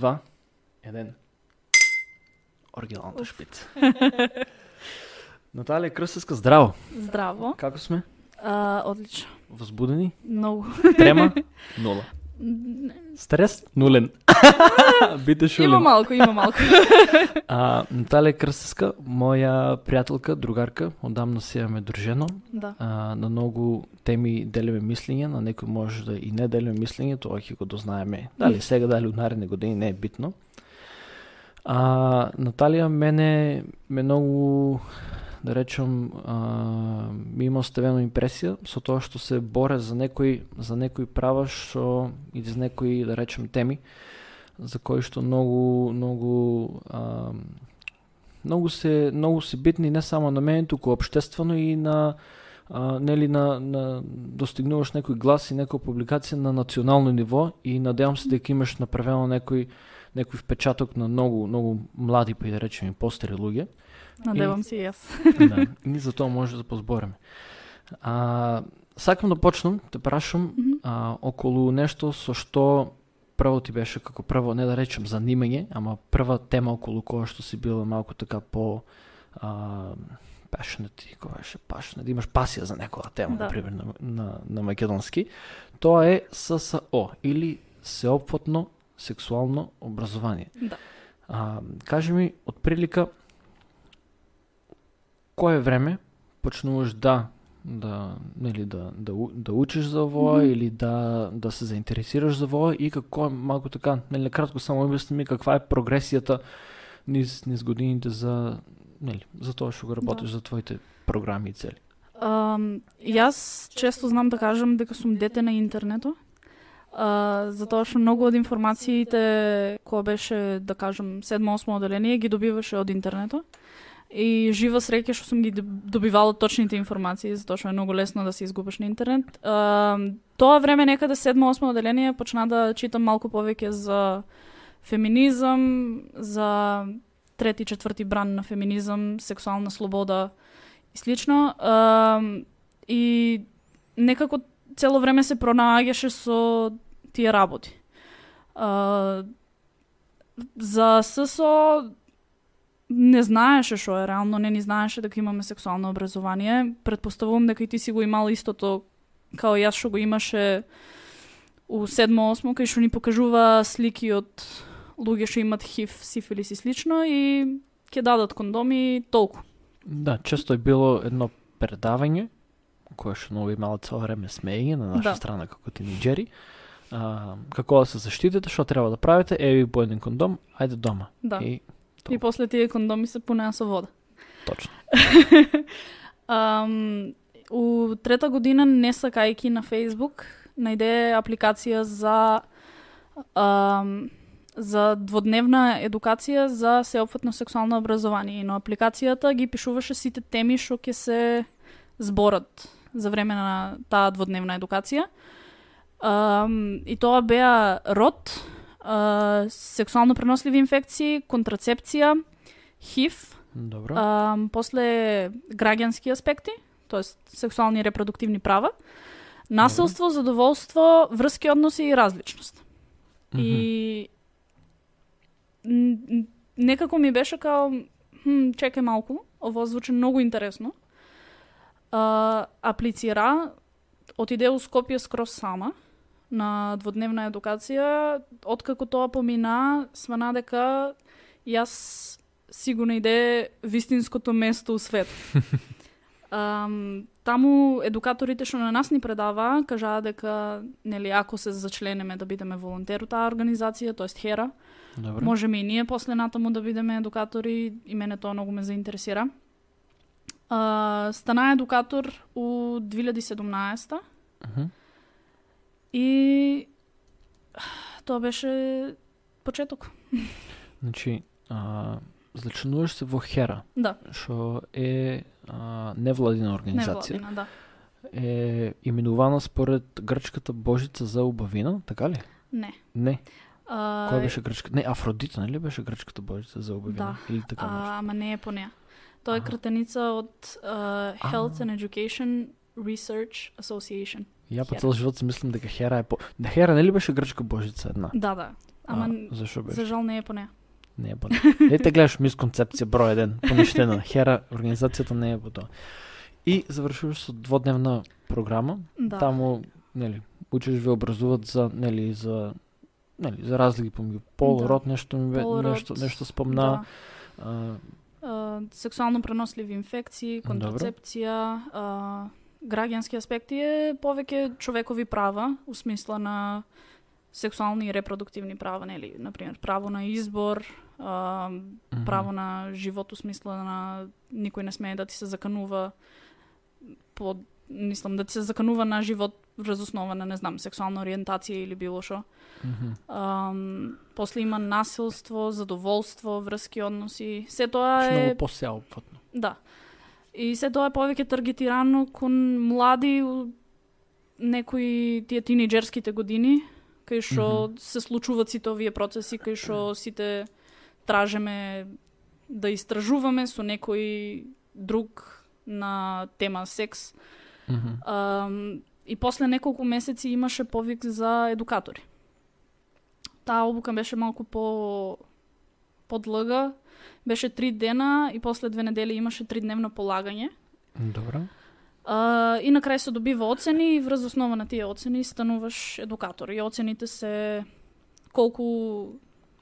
два, еден. Оригиналната шпица. Наталија Крстевска, здраво. Здраво. Како сме? А, одлично. Возбудени? Многу. Трема? Нула. Стрес? Нулен. Бите шулен. Има малку, има малку. А, Наталија Крстевска, моја пријателка, другарка, одамна се имаме дружено. да. А, на многу теми делиме мислење, на некои може да и не делиме мислење, тоа ќе го дознаеме. Дали сега, дали у наредни години, не е битно. А, Наталија мене ме многу да речам, а, ми има оставено импресија со тоа што се боре за некои за некои права што и за некои да речем теми за кои што многу многу а, многу се многу се битни не само на мене, туку обштествено и на а, нели на, на достигнуваш некој глас и некоја публикација на национално ниво и надевам се дека имаш направено некој некој впечаток на многу многу млади па и да речеме постари луѓе. Надевам се и јас. да, и за тоа може да позбореме. А, сакам да почнам, те прашам Мгм. а, околу нешто со што прво ти беше како прво, не да речем занимање, ама прва тема околу која што си била малку така по а, passionate, која беше passionate, имаш пасија за некоја тема, Да. например, на, на, на македонски, тоа е ССО, или Сеопфатно сексуално образование. Да. А, кажи ми, отприлика, кое време почнуваш да да нели да да да учиш за овоа Мгм. или да да се заинтересираш за овоа и како малку така нели кратко само објасни ми каква е прогресијата низ низ годините за нели за тоа што го работиш за твоите програми и цели. Um, јас често знам да кажам дека сум дете на интернетот. Uh, затоа што многу од информациите која беше, да кажам, 7-8 оделение ги добиваше од интернетот. И жива среќа што сум ги добивала точните информации, затоа што е многу лесно да се изгубиш на интернет. А, тоа време некаде да 7-8 оделение почна да читам малку повеќе за феминизам, за трети, четврти бран на феминизам, сексуална слобода и слично. А, и некако цело време се пронаоѓаше со тие работи. А, за ССО не знаеше што е реално, не ни знаеше дека имаме сексуално образование. Предпоставувам дека и ти си го имал истото као јас што го имаше у 7-8 кај што ни покажува слики од луѓе што имат хив, сифилис и слично и ќе дадат кондоми толку. Да, често е било едно предавање кое што многу имало цело време смеење на наша Да. страна како тинеџери. А, како да се заштитите, што треба да правите, еви по еден кондом, ајде дома. Да. И И после тие кондоми се пунеа со вода. точно. Um, у трета година, не сакајки на Facebook, најде апликација за um, за дводневна едукација за сеопфатно сексуално образование. И на апликацијата ги пишуваше сите теми што ќе се зборат за време на таа дводневна едукација. Um, и тоа беа род, сексуално преносливи инфекции, контрацепција, ХИВ, Добро. А, после граѓански аспекти, тоест сексуални и репродуктивни права, насилство, задоволство, врски односи и различност. Мгм. И н- н- некако ми беше као, хм, чекај малку, ово звучи многу интересно. А, аплицира, отиде у Скопје скроз сама на дводневна едукација, откако тоа помина, свана дека јас сигурно иде вистинското место у свет. Um, таму едукаторите што на нас ни предава кажаа дека нели ако се зачленеме да бидеме волонтер таа организација, тоест Хера, Добро. можеме и ние после натаму да бидеме едукатори и мене тоа многу ме заинтересира. Uh, стана едукатор у 2017 Мгм. И тоа беше почеток. Значи, а, зачленуваш се во Хера, Да, што е а, невладина организација. невладина, да. Е именувана според грчката божица за убавина, така ли? Не. Не. А, Која беше грчка? Не, Афродита, нели беше грчката божица за убавина? Да. Или така нешто? А, ама не е по неа. Тоа е кратеница од uh, Health and Education Research Association. Ја по Хера. цел живот си мислам дека Хера е по... Да, Хера нели беше грчка божица една? Да, да. Ама а, зашо беше? за жал не е по неа. Не е по неа. Ете гледаш мисконцепција број еден, поништена. Хера, организацијата не е по тоа. И завршуваш со дводневна програма. Да. Таму, нели, учиш ве образуват за, нели, за нели, за разлики помеѓу пол, Да. род, нешто ми бе, Пол, нешто нешто спомна. А, А, сексуално преносливи инфекции, контрацепција, а, граѓански аспекти е повеќе човекови права, у смисла на сексуални и репродуктивни права, нели, например, право на избор, а, право на живот у смисла на никој не смее да ти се заканува по мислам да ти се заканува на живот врз основа на не знам сексуална ориентација или било што. Мгм. Ам, после има насилство, задоволство, врски односи. Се тоа Што е Многу посеопфатно. да. И се тоа е повеќе таргетирано кон млади некои тие тинеџерските години, кај што се случуваат сите овие процеси, кај што сите тражеме да истражуваме со некој друг на тема секс. Мгм. Ам, и после неколку месеци имаше повик за едукатори. Таа обука беше малку по подлга, беше три дена и после две недели имаше тридневно полагање. Добро. А, и на крај се добива оцени и врз основа на тие оцени стануваш едукатор. И оцените се колку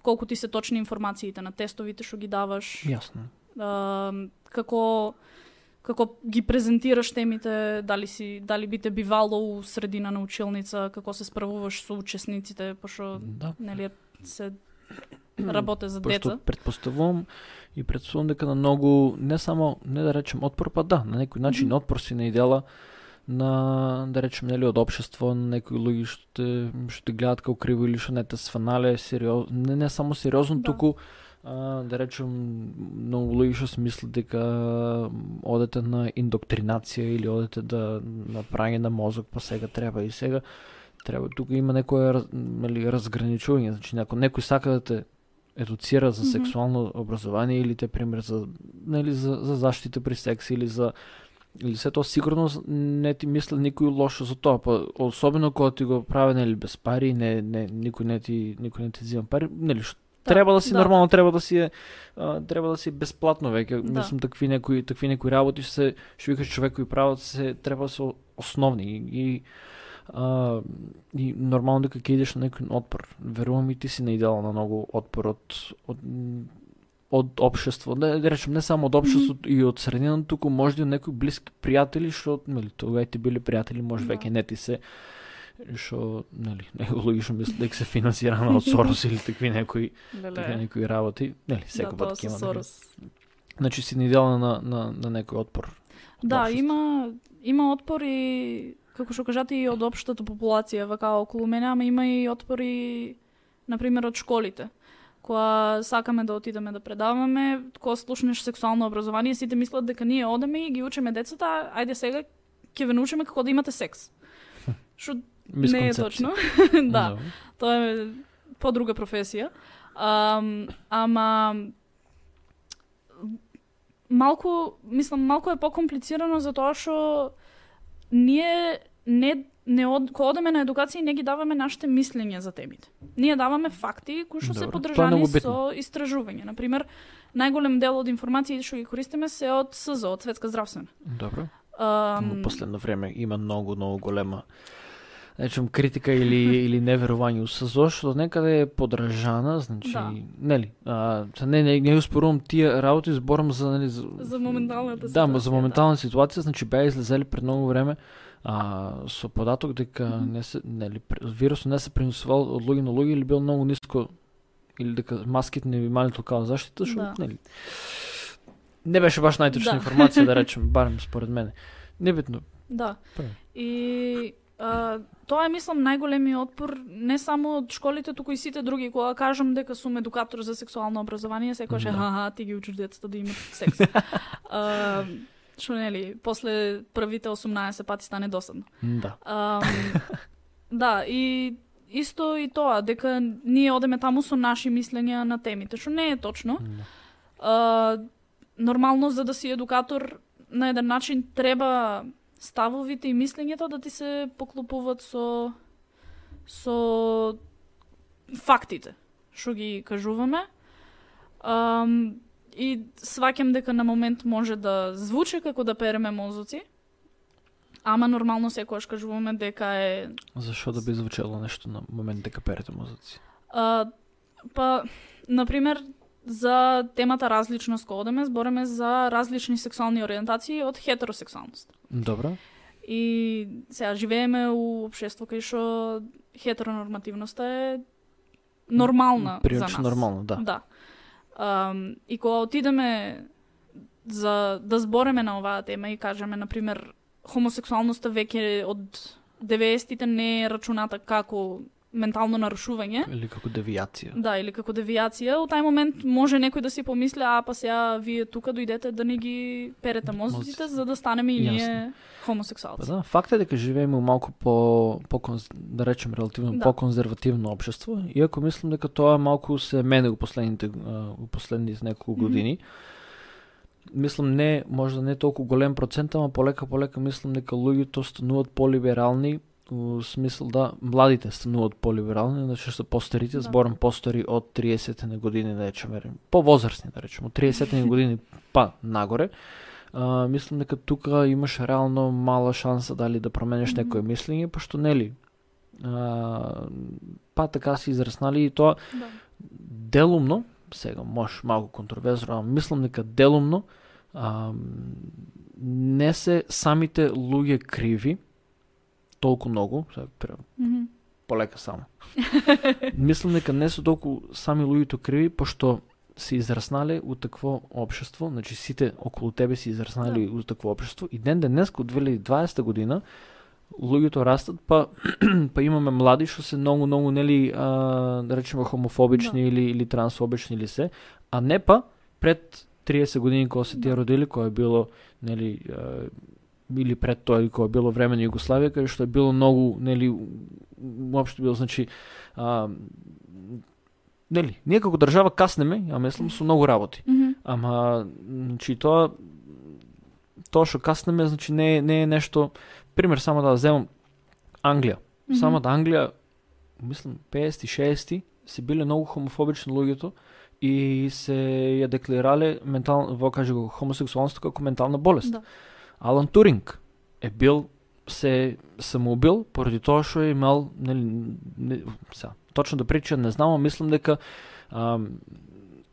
колку ти се точни информациите на тестовите што ги даваш, Јасно. а, како како ги презентираш темите, дали си дали би те бивало у средина на училница, како се справуваш со учесниците, пошто Да. нели се работе за Пошто деца. предпоставувам и предпоставувам дека на многу не само не да речем отпор, па да, на некој начин Мгм. отпор си наидела на да речем нели од општество, на некои луѓе што те што те гледаат како криво или што не те сванале сериозно, не, не само сериозно, Да. туку а, да речем многу луѓе што си мислат дека одете на индоктринација или одете да на прање на мозок, па сега треба и сега треба тука има некое раз- нели разграничување, значи ако некој сака да те едуцира за сексуално образование или те пример за нели за, за заштита при секс или за или се тоа сигурно не ти мисли никој лошо за тоа, па особено кога ти го прави нели без пари, не не никој не ти никој не ти зема пари, нели што Да, треба да си да. нормално, треба да си е треба да си бесплатно веќе. Да. Мислам такви некои такви некои работи се што викаш човекови права се треба да се основни и, и а, и нормално дека ќе идеш на некој отпор. Верувам и ти си наидела на многу отпор од од од општество, да, да речем не само од општеството и од средина, туку може од некои блиски пријатели што нели тога и ти биле пријатели, може Да. веќе не ти се што нели некои логично мислат дека се финансирано од Сорос или такви некои такви некои работи, нели секој да, пат ќе има. нели. Сорос. Значи си наидела на на на некој отпор. Да, има има отпор и како што кажате и од општата популација вака околу мене, ама има и отпор и на пример од школите. Кога сакаме да отидеме да предаваме, кога слушнеш сексуално образование, сите мислат дека ние одеме и ги учиме децата, ајде сега ќе ве научиме како да имате секс. Што не е точно. да, тоа е подруга професија. Ам, ама малку, мислам, малку е покомплицирано за тоа што ние не не од, кога одеме на едукација не ги даваме нашите мислења за темите. Ние даваме факти кои што се многу со истражување. На пример, најголем дел од информациите што ги користиме се од СЗО, од Светска здравствена. Добро. Ам, Во последно време има многу многу голема речем критика или или неверување у СЗО што некаде е подражана, значи Да. нели, а не не не успорувам тие работи, зборам за нели за, За моменталната Да, ситуација, за да. моментална ситуација, значи беа излезели пред многу време а, со податок дека Мгм. не се нели вирусот не се пренесувал од луѓе на луѓе или бил многу ниско или дека маските не би имале толкава заштита, што Да. нели не беше баш најточна Да. информација да речем, барем според мене. Небитно. Да. Прави. И а, тоа е мислам најголемиот отпор не само од школите, туку и сите други кога кажам дека сум едукатор за сексуално образование, секогаш е Да. хаха, ти ги учиш децата да имат секс. а, што нели, после првите 18 пати стане досадно. Да. Ам, да, и исто и тоа, дека ние одеме таму со наши мислења на темите, што не е точно. да. А, нормално за да си едукатор на еден начин треба ставовите и мислењето да ти се поклопуваат со со фактите. што ги кажуваме. Um, и сваќам дека на момент може да звучи како да переме мозоци, ама нормално секогаш кажуваме дека е Зашо да би звучело нешто на момент дека перете мозоци? А, па, например, за темата различност кога одеме, збореме за различни сексуални ориентации од хетеросексуалност. Добро. И сега живееме у општество кај што хетеронормативноста е нормална за нас. Прилично нормално, да. Да. Um, и кога отидеме за да збореме на оваа тема и кажеме, например, хомосексуалноста веќе од 90-тите не е рачуната како ментално нарушување. Или како девијација. Да, или како девијација. У тај момент може некој да си помисли, а па сега вие тука дојдете да не ги перете мозоците за да станеме и ние Јасно. Па хомосексуалци. да, факт е дека живееме у малку по, по да речем релативно Да. по-конзервативно општество, иако мислам дека тоа малку се мене у последните у последните неколку години. Мислам не, можда не толку голем процент, ама полека полека мислам дека луѓето стануваат полиберални у смисол да младите стануваат полиберални, значи што постарите, Да. зборам постари од 30 на години, да речеме, повозрастни, да речеме, од 30 на години па нагоре. А, мислам дека тука имаш реално мала шанса дали да променеш некое мислење, пошто нели а, па така се израснали и тоа Да. делумно, сега може малку контроверзно, ама мислам дека делумно а, не се самите луѓе криви толку многу, сега пре- Мгм. полека само. Мислам дека не се толку сами луѓето криви, пошто се израснале у такво општество, значи сите околу тебе се израснали Да. у такво општество и ден денес, од 2020 година, луѓето растат, па па имаме млади што се многу многу нели а, да речеме хомофобични Да. или или трансфобични или се, а не па пред 30 години кога се тие Да. родили, кога е било нели а, или пред тоа или кога било време на Југославија, каде што е било многу нели уопшто било значи а, нели ние како држава каснеме, ја мислам со многу работи. Мгм. Ама значи тоа тоа што каснеме значи не не е нешто пример само да земам Англија. Мгм. Самата Англија мислам 50 60 се биле многу хомофобични луѓето и се ја декларале ментал во каже го хомосексуалноста како ментална болест. Да. Алан Туринг е бил се самоубил поради тоа што е имал нели не, са, точно да прича не знам, а мислам дека ам,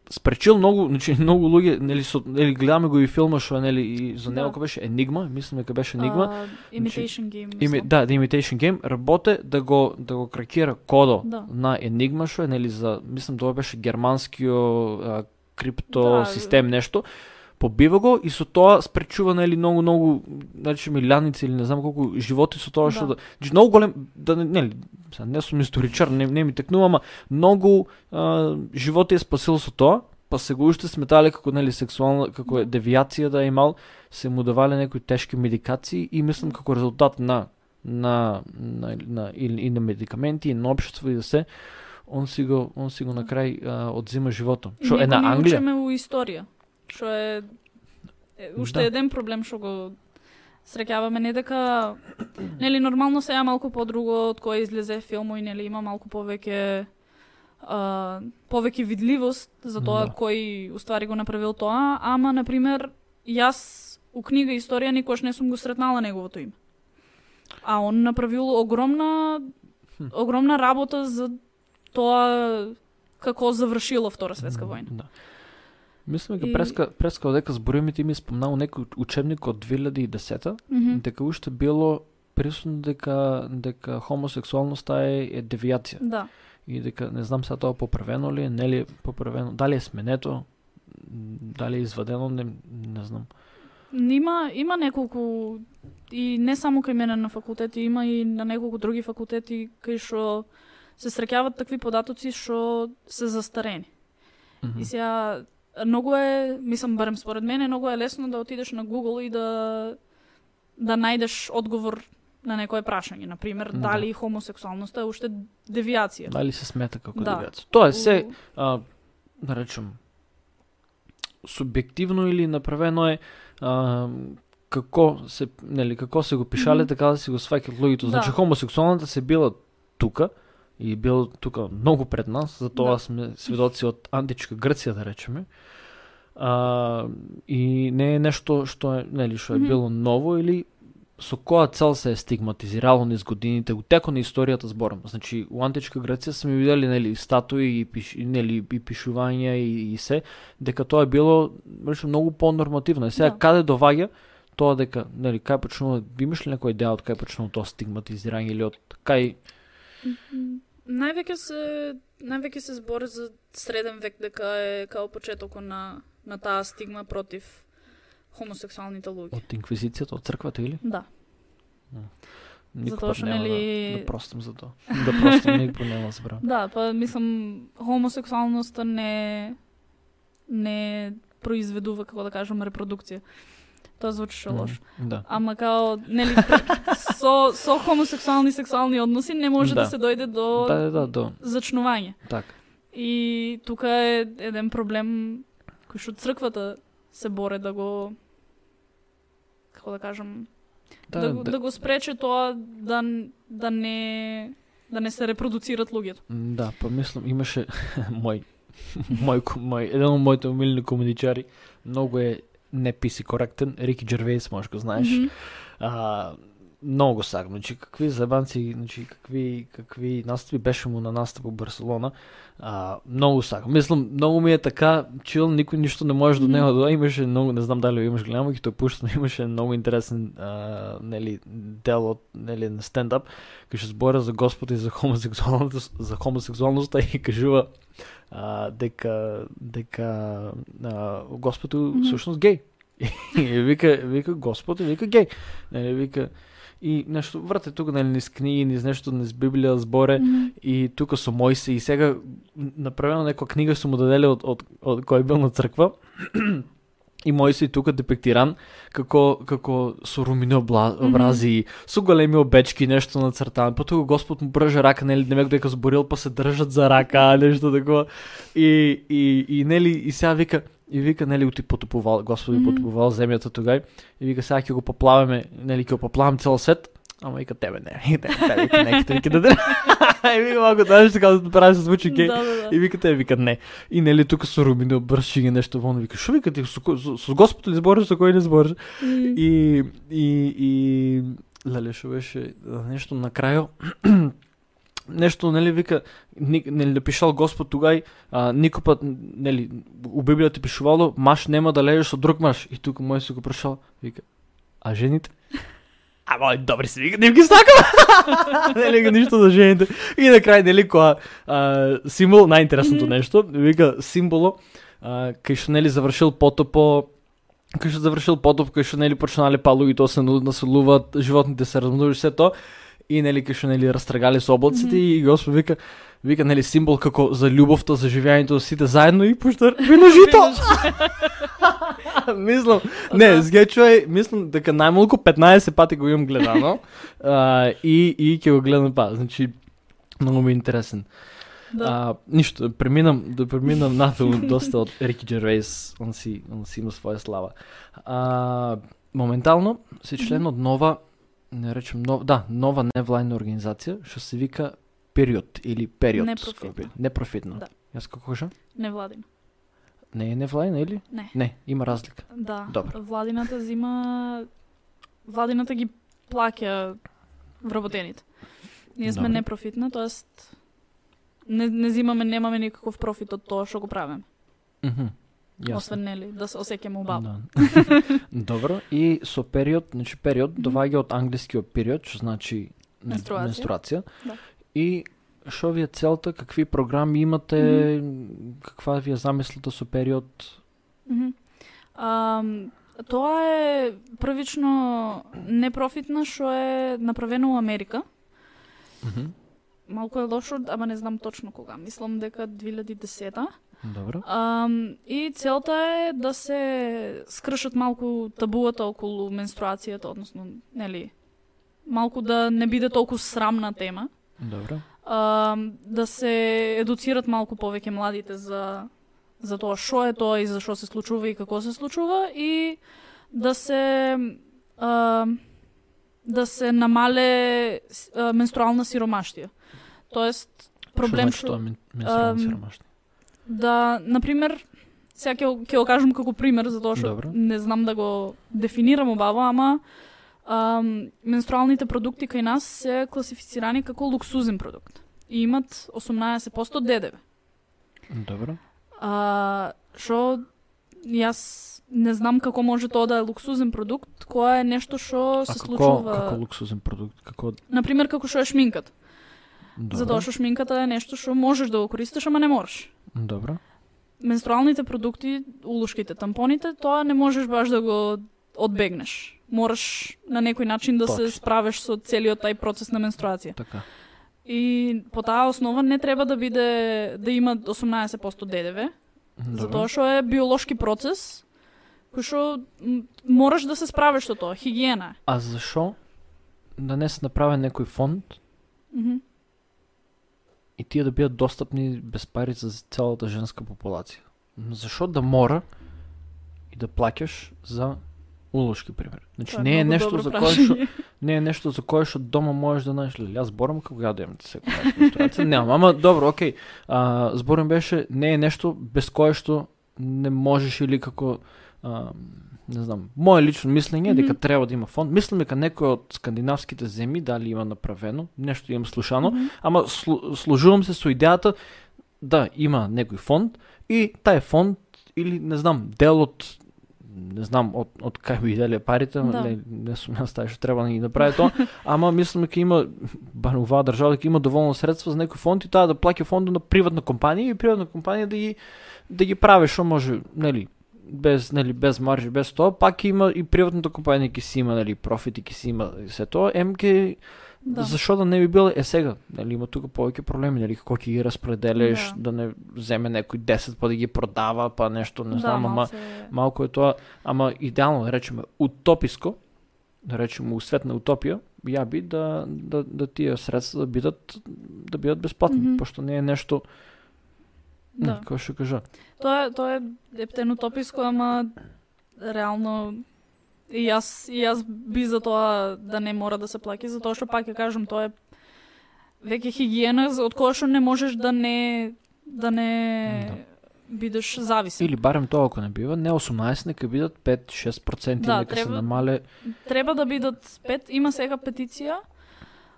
спречил многу, значи многу луѓе, нели со нели гледаме го и филма што нели и за него Да. беше Енигма, мислам дека беше Енигма. А, imitation game. Да, The Imitation Game работе да го да го кракира кодо Да. на Енигма што е нели за мислам тоа беше германскио а, крипто Да. систем нешто. Побива го и со тоа спречува нели многу многу значи милијаници или не знам колку животи со тоа што Да. да, значи многу голем да не- нели сега не сум историчар, не, не ми текнува, ама многу а, животи е спасил со тоа, па се го уште сметале како нели сексуална како е девијација да е имал, се му давале некои тешки медикации и мислам како резултат на на на, на и, и на медикаменти и на општество и да се он си го он си го на крај а, одзима животот. Што е на Англија? учиме у историја. Што е, е уште Да. еден проблем што го среќаваме не дека нели нормално сега малку подруго од кој излезе филмо и нели има малку повеќе а, повеќе видливост за тоа Да. кој уствари го направил тоа, ама на пример јас у книга историја никош не сум го сретнала неговото име. А он направил огромна Хм. огромна работа за тоа како завршила Втора светска војна. Да. Мислам дека И- преска преска дека зборуваме ти ми спомнал некој учебник од 2010 Мгм. дека уште било присутно дека дека хомосексуалноста е, е девијација Да. и дека не знам сега тоа поправено ли нели поправено, дали е сменето, дали е извадено, не, не знам. Има има неколку и не само кај мене на факултети, има и на неколку други факултети кај што се среќаваат такви податоци што се застарени. Мгм. И сега многу е, мислам барем според мене, многу е лесно да отидеш на Google и да да најдеш одговор на некое прашање, на пример, Да. дали хомосексуалноста е уште девијација. Дали се смета како Да. девијација? Тоа е се а, да речем, субјективно или направено е а, како се нели како се го пишале Мгм. така да си го сваќаат луѓето. Да. Значи хомосексуалната се била тука и бил тука многу пред нас, затоа Да. сме сведоци од античка Грција да речеме. А, и не е нешто што е, нели, што е било ново или со која цел се е стигматизирало низ годините, у текот на историјата зборам. Значи, у античка Грција сме видели нели статуи и пиш, нели и пишувања и, и се дека тоа е било речем многу понормативно. И сега Да. каде доваѓа тоа дека нели кај почнува имаш ли некоја идеја од кај почнува тоа стигматизирање или од кај Највеќе се највеќе се збори за среден век дека е као почетокот на на таа стигма против хомосексуалните луѓе. од инквизицијата, од црквата или? Да. Затоа што, нели- да, да простам за тоа. Да простам, никој нема да збрам. Да, па мислам хомосексуалноста не не произведува како да кажам репродукција. Тоа звучеше лошо. Да. Ама као нели со со хомосексуални сексуални односи не може да, Да. се дојде до Да, да, да, до, зачнување. така. И тука е еден проблем кој што црквата се боре да го како да кажам да, да, го- да го спрече тоа да да не да не се репродуцират луѓето. Да, па мислам, имаше мој, мој, мој, еден од моите умилни комуничари, многу е не писи коректен, Рики Джервейс, може го знаеш. Мгм. А, многу сак, значи какви забанци, значи какви какви настави беше му на настап у Барселона. А, многу сак. Мислам, многу ми е така чил, никој ништо не може до него да имаше многу, не знам дали го имаш гледам, ги тоа пуштам, имаше многу интересен а, нели дел од нели на стендап кој што збора за Господ и за хомосексуалност, за хомосексуалноста и кажува а, дека дека а, Господ е Мгм. всушност геј. И вика, вика Господ и вика геј. Нели вика и нешто врате тука нели низ книги, низ нешто низ Библија зборе Мгм. и тука со Мојсе и сега направено некоја книга што му даделе од, од, од кој бил на црква и Мојсе и тука депектиран како како со румини обла- Мгм. образи, со големи обечки, нешто нацртан. Па тука Господ му бржа рака, нели не дека зборил, па се држат за рака, нешто такова. И и и нели и сега вика и вика нели ути потопувал, Господ mm потопувал земјата тогај. И вика сега ќе го поплаваме, нели ќе го поплавам цел свет. Ама вика тебе не, тебе, тебе, тебе, ќе даде. И вика малку знаеш така да прави се звучи геј. Да, да, да. И вика те, вика не. И нели тука со румини обрши ги нешто вон, вика шо вика ти со, кој- со, со Господ ли збориш, со кој не збориш? И и и леле шо беше нешто на крајо нешто нели вика нели да пишал Господ тугај а, никој пат нели у Библијата пишувало маш нема да лежиш со друг маш и тука мој се го прашал вика а жените А, мој, добри се, вика, не ги сакам. нели го ништо за жените. И на крај, нели, која а, символ, најинтересното нешто, вика, символо, а, кај што, нели, завршил потопо, кај што завршил потоп, кај што, нели, почнале палуѓето да се ну- насолуваат, животните се размножи се то, и, нели, што, нели, растргали со облаците, Мгм. и Господ вика, вика, нели, символ како за љубовта, за живењето, сите заедно и пушта виножито. мислам, не, Да. згечува е, мислам дека најмалку 15 пати го имам гледано а, и, и ќе го гледам па, значи многу ми е интересен. Да. А, ништо, да преминам, да преминам надолу доста од Рики Джервейс, он си, он си има своја слава. А, моментално си член од нова, не речем нов, да, нова невладина организација што се вика Период или Период. Непрофитна. Непрофитна. Да. Јас како кажам? Не владин. Не е невладина или? Не. Не, има разлика. Да. Добро. Владината зима владината ги плаќа вработените. Ние сме Добро. непрофитна, тоест не, не зимаме, немаме никаков профит од тоа што го правиме. Мгм. Јасно. Освен нели да се осеќаме убаво. Да. Добро, и со период, значи период Мгм. доваѓа од англискиот период, што значи Менструација. менструација. Да. И што ви е целта, какви програми имате, каква ви е замислата со период? Мгм. Ам, тоа е првично непрофитна што е направено у Америка. Мгм. Малку е лошо, ама не знам точно кога. Мислам дека 2010 Добро. Um, и целта е да се скршат малку табуата околу менструацијата, односно, нели, малку да не биде толку срамна тема. Добро. Um, да се едуцират малку повеќе младите за за тоа што е тоа и за што се случува и како се случува и да се um, да се намале а, менструална сиромаштија. Тоест Што проблем значи тоа мен- менструални ам, сиромашни? Да, на пример, сега ќе ќе го кажам како пример затоа што Добро. не знам да го дефинирам убаво, ама ам, менструалните продукти кај нас се класифицирани како луксузен продукт и имат 18% ДДВ. Добро. А, што јас не знам како може тоа да е луксузен продукт, која е нешто што А се како, случува. како луксузен продукт? Како На пример како што е шминката. Добро. Затоа што шминката е нешто што можеш да го користиш, ама не можеш. Добро. Менструалните продукти, улушките, тампоните, тоа не можеш баш да го одбегнеш. Мораш на некој начин да се Точно. справиш со целиот тај процес на менструација. Така. И по таа основа не треба да биде да има 18% ДДВ, Добро. затоа што е биолошки процес кој што мораш да се справиш со тоа, хигиена. А зашо да не се направи некој фонд Мгм. И тие да бидат достапни без пари за целата женска популација? Зашо да мора и да плаќаш за улошки пример? Значи не е нешто за кое што не е нешто за кое што дома можеш да ли. Јас зборам како ја да имам секоја менструација. Немам, ама добро, окей. А, зборам беше не е нешто без кое што не можеш или како а, не знам, мое лично мислење е дека Мгм. треба да има фонд. Мислам дека некој од скандинавските земји дали има направено, нешто имам слушано, Мгм. ама слу, служувам се со идејата да има некој фонд и тај фонд или не знам, дел од не знам од од кај би иделе парите, Да. не, не сум јас тај што треба да ги направи тоа, ама мислам дека има оваа држава дека има доволно средства за некој фонд и таа да плаќа фондот на приватна компанија и приватна компанија да ги да ги прави што може, нели, без нели без маржи, без тоа, пак има и приватната компанија ќе си има нели профит и ќе си има се тоа, ем ќе Да. Зашо да не би било е сега, нели има тука повеќе проблеми, нели како ќе ги распределиш, Да. да. не земе некој 10 па да ги продава, па нешто, не знам, да, ама малце... малку е тоа, ама идеално да речеме утописко, да речеме у свет на утопија, ја би да да да тие средства да бидат да бидат бесплатни, Мгм. пошто не е нешто Да. да. како што кажа. Тоа тоа е ептено тописко, ама реално и јас и јас би за тоа да не мора да се плаќа, затоа што пак ја кажам, тоа е веќе хигиена од која што не можеш да не да не бидеш зависен. Или барем тоа ако не бива, не 18, нека бидат 5-6% Да, нека се треба- намале. Треба да бидат пет, има сега петиција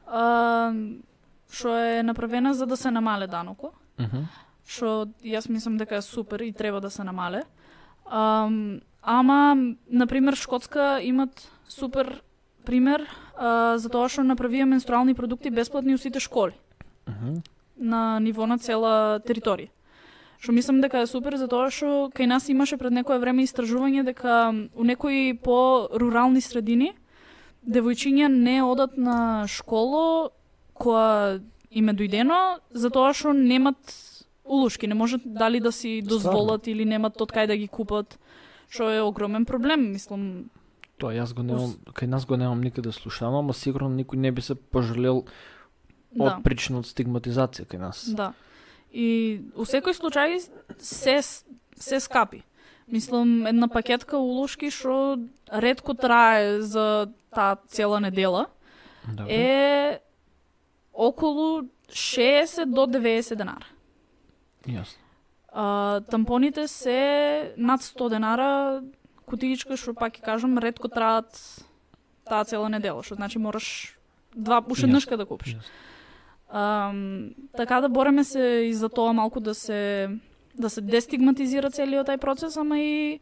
а, што е направена за да се намале даноко. Мгм. Што јас мислам дека е супер и треба да се намале. Ам, ама, на пример, Шкотска имат супер пример а, за тоа што направија менструални продукти бесплатни у сите школи Мгм. на ниво на цела територија. Што мислам дека е супер затоа што кај нас имаше пред некое време истражување дека у некои по рурални средини девојчиња не одат на школо која им е дојдено затоа што немат улушки, не можат дали да си дозволат или немат од кај да ги купат, што е огромен проблем, мислам. Тоа јас го немам, кај нас го немам никаде слушано, ама сигурно никој не би се пожалел Да. од причина од стигматизација кај нас. Да. И у секој случај се се скапи. Мислам една пакетка улушки што ретко трае за таа цела недела Добро. е околу 60 до 90 денара. Јасно. А, тампоните се над 100 денара кутиичка што пак ќе кажам ретко траат таа цела недела, што значи мораш два ушеднашка да купиш. Ам, така да бореме се и за тоа малку да се да се дестигматизира целиот тај процес, ама и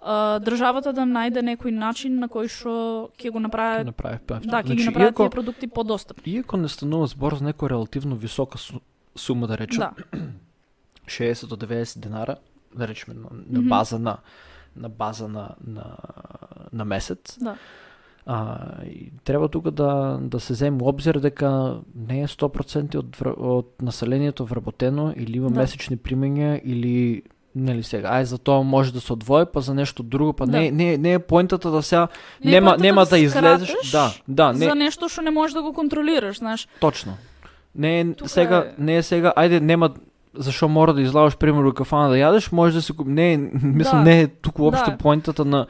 а, државата да најде некој начин на кој што ќе го Ќе направи направи па. да, ќе ги направи тие продукти подостапни. Иако не станува збор за некоја релативно висока су- сума да речем, Да, 60 до 90 денара, да речеме на, на база на на база на на на месец. да. А, и треба тука да да се земе обзир дека не е 100% од од населението вработено или има Да. месечни примања или нели сега, ај за тоа може да се одвои, па за нешто друго, па Да. не не не е поентата да сега Не нема нема да да излезеш, да, да, не За нешто што не можеш да го контролираш, знаеш. Точно. Не е Тука сега, е- не е сега, ајде нема зашо мора да излагаш примерно кафана да јадеш, може да се не мислам Да. не е туку уопште Да. поентата на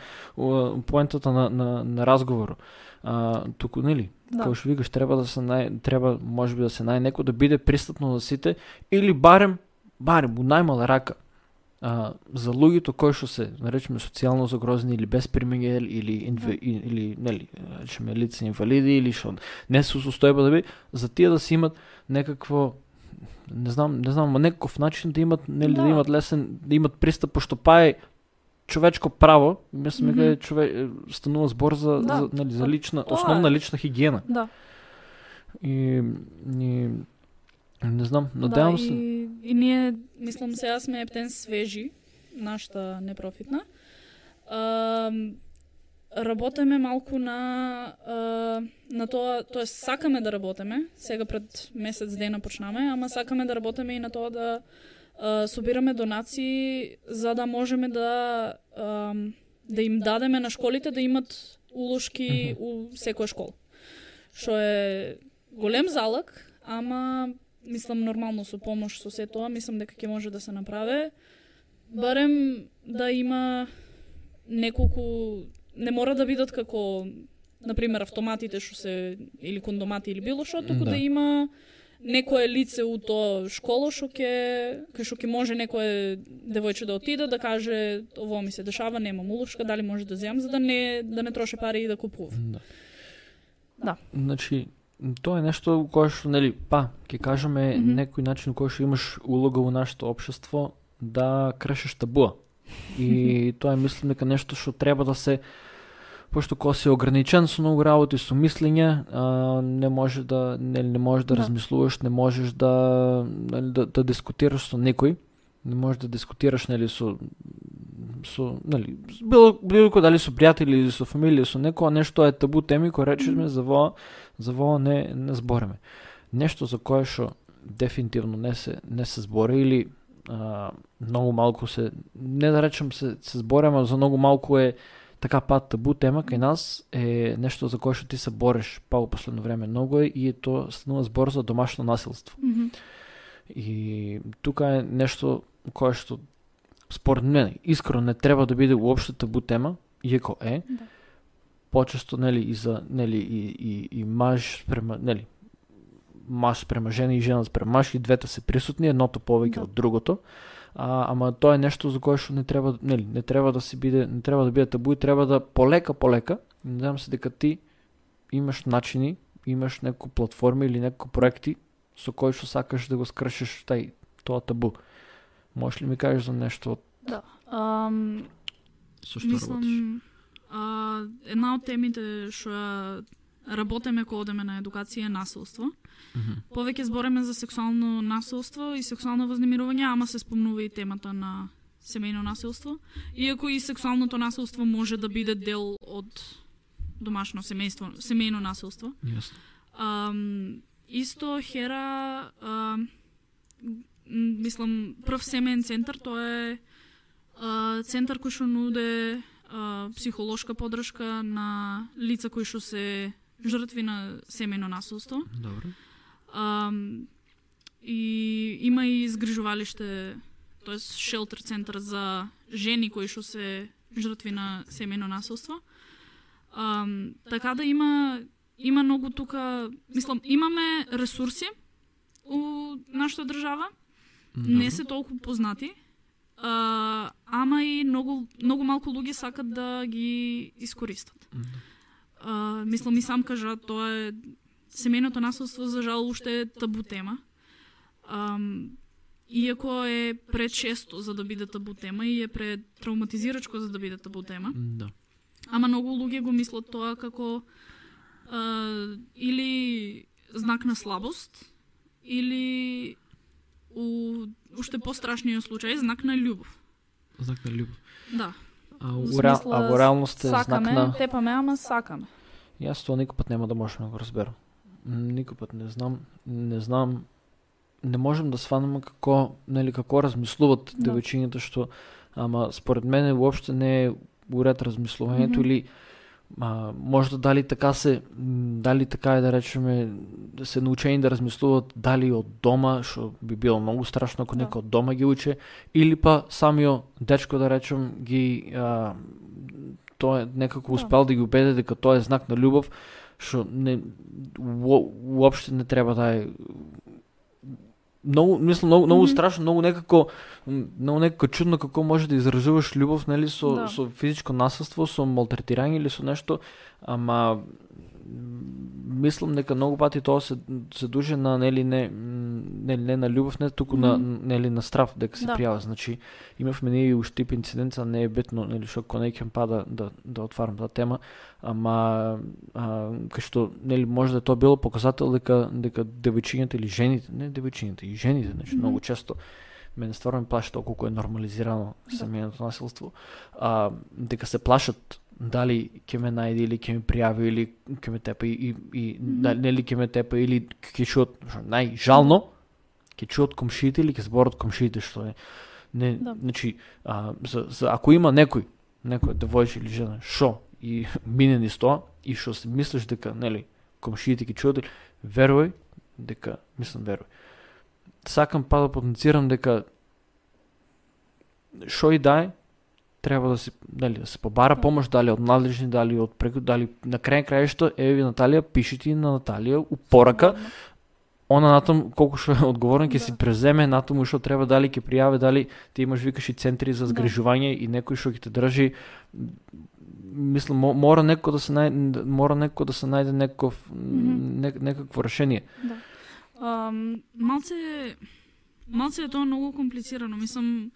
поентата на на, на разговорот. А, туку нели? Да. Кој што викаш треба да се нај треба можеби да се нај некој да биде пристапно за сите или барем барем у најмала рака а, за луѓето кои што се наречеме социјално загрозени или без примење или инве, Да. и- или нели речеме лица инвалиди или што не се состојба да би за тие да се имат некакво не знам, не знам, ма некаков начин да имат нели да, Да. имат лесен да имат пристап пошто па е човечко право, мислам дека Мгм. е чове станува збор за, Да. за нели за лична тоа основна е. лична хигиена. Да. И, и не знам, надевам да, се. И, и ние, мислам, сега сме ептен свежи, нашата непрофитна. А, работеме малку на на тоа, тоа сакаме да работеме, сега пред месец дена почнаме, ама сакаме да работеме и на тоа да собираме донации за да можеме да да им дадеме на школите да имат улошки у секоја школа. Што е голем залог, ама мислам нормално со помош со се тоа, мислам дека ќе може да се направи. Барем да има неколку не мора да бидат како на пример автоматите што се или кондомати или било што, туку Да. да. има некое лице у тоа школо што ќе кај што ќе може некое девојче да отиде да каже ово ми се дешава, немам улошка, дали може да земам за да не да не троше пари и да купува. Да. Да. Значи, тоа е нешто кое што, нели, па, ќе кажеме Мгм. некој начин кој што имаш улога во нашето општество да крешеш табуа. И тоа е мислам дека нешто што треба да се пошто кога си ограничен со многу работи со мислење, а, не може да нели не можеш да, Да. размислуваш, не можеш да да, да дискутираш со некој, не можеш да дискутираш нели со со нели било било кој дали со пријатели или со фамилија со некоја нешто е табу теми кои речеме за во за во не не збореме. Нешто за кое што дефинитивно не се не се збори или а, многу малку се не да речем се се збореме, за многу малку е така пат табу тема кај нас е нешто за кое што ти се бориш па во последно време многу е и е тоа станува збор за домашно насилство. Мгм. И тука е нешто кое што според мене искрено не треба да биде уопште табу тема, иако е. Да. Почесто нели и за нели и и и маж спрема нели маж спрема жена и жена спрема маж и двете се присутни, едното повеќе Да. од другото. А, ама тоа е нешто за кое што не треба нели не треба да се биде не треба да биде табу и треба да полека полека. Надевам се дека ти имаш начини, имаш некои платформи или некои проекти со кои што сакаш да го скршиш тај тоа табу. Можеш ли ми кажеш за нешто од Да. Ам, со што работиш? Мислам, а, една од темите што ја работеме кога одеме на едукација е насилство. Мгм. Повеќе збореме за сексуално насилство и сексуално вознемирување, ама се спомнува и темата на семејно насилство. Иако и сексуалното насилство може да биде дел од домашно семејство, семејно насилство. Јасно. Ам, исто Хера м, мислам прв семеен центар тоа е а, центар кој што нуде а, психолошка подршка на лица кои што се жртви на семејно насилство. Добро. Ам, и има и изгрижувалиште, тоест шелтер центар за жени кои што се жртви на семејно насилство. Ам, така да има има многу тука, мислам, имаме ресурси у нашата држава, не се толку познати. А, ама и многу многу малку луѓе сакат да ги искористат. А, мислам и сам кажа, тоа е семејното насилство за жал уште е табу тема. Ам, иако е пречесто за да биде табу тема и е претравматизирачко за да биде табу тема. Да. Ама многу луѓе го мислат тоа како а, или знак на слабост, или у уште пострашниот случај знак на љубов. Знак на љубов. Да. А, Во смисла, а во реалност е знак Сакаме, на... тепаме, ама сакаме. Јас тоа никој пат нема да можам да го разберам. Никој пат не знам, не знам, не можам да сванам како, нели, како размислуват Да. девојчињата што, ама според мене уопште не е уред размислувањето Мгм. или а, можда дали така се дали така е да речеме да се научени да размислуваат дали од дома што би било многу страшно ако Да. некој од дома ги уче или па самиот дечко да речем ги а, тоа е некако Да. успел да ги убеди дека тоа е знак на љубов што не уопште не треба да е многу мислам многу многу Мгм. страшно, многу некако многу некако чудно како може да изразуваш љубов нели со Да. со физичко насилство, со малтретирање или со нешто, ама мислам дека многу пати тоа се се дужи на нели не нели не на љубов, не туку на Мгм. нели на страв дека се Да. пријава. Значи имавме ние и уштип инциденца, не е битно нели што кој ќе пада да да отварам таа тема, ама а, кај што нели може да тоа било показател дека дека девојчињата или жените, не девојчињата, и жените, значи Мгм. многу често мене стварно ме плаши тоа колку е нормализирано Да. семејното насилство. А, дека се плашат дали ќе ме најде или ќе ме пријави или ќе ме тепа и, и, и Мгм. дали нели ќе ме тепа или ќе што најжално ќе чуат комшиите или ќе зборат комшиите што е не Да. значи а, за, за ако има некој некој девојче или жена што и мине низ тоа и што се мислиш дека нели комшиите ќе чуат верувај дека мислам верувај сакам па да потенцирам дека што и да е треба да се дали да се побара Да. помош дали од надлежни дали од преку дали на крај краишто еве ви Наталија пишете на Наталија упорака она натам колку што е одговорен ќе Да. си преземе натаму што треба дали ќе пријави дали ти имаш викаш и центри за Да. згрижување и некој што ќе те држи мислам мо- мора некој да се најде мора некој да се најде некој Мгм. не, некакво решение. Да. Um, малце, малце е тоа многу комплицирано. Мислам,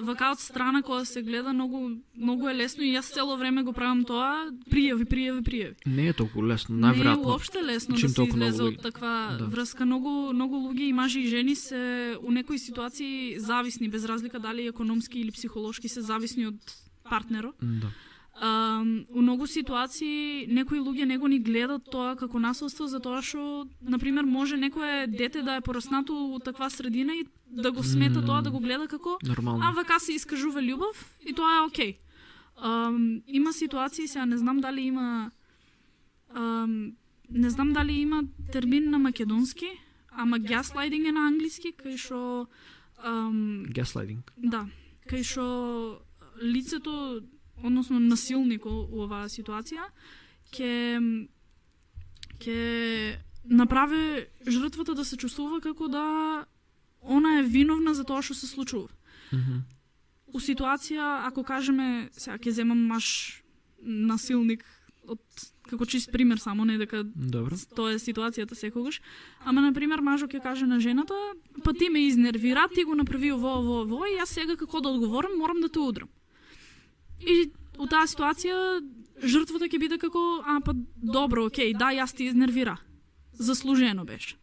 вака од страна кога се гледа многу многу е лесно и јас цело време го правам тоа, пријави, пријави, пријави. Не е толку лесно, Не е уопште лесно чим да се толку излезе од таква да. врска. Многу многу луѓе и мажи и жени се у некои ситуации зависни без разлика дали економски или психолошки се зависни од партнерот. Да. А, у многу ситуации некои луѓе него ни гледат тоа како насилство затоа што на пример може некое дете да е пораснато у таква средина и да го смета Мм. тоа да го гледа како Нормално. а вака се искажува љубов и тоа е окей. Ам, има ситуации, сега не знам дали има ам, не знам дали има термин на македонски, ама gaslighting е на англиски, кај што Gaslighting. Да, кај што лицето, односно насилник у оваа ситуација, ќе ќе направи жртвата да се чувствува како да она е виновна за тоа што се случува. Мгм. У ситуација, ако кажеме, сега ќе земам маш насилник од како чист пример само, не дека Добро. тоа е ситуацијата секогаш. Ама на пример мажот ќе каже на жената, па ти ме изнервира, ти го направи ово, ово, ово и јас сега како да одговорам морам да те удрам. И у таа ситуација жртвата ќе биде како, а па добро, окей, да, јас ти изнервира. Заслужено беше.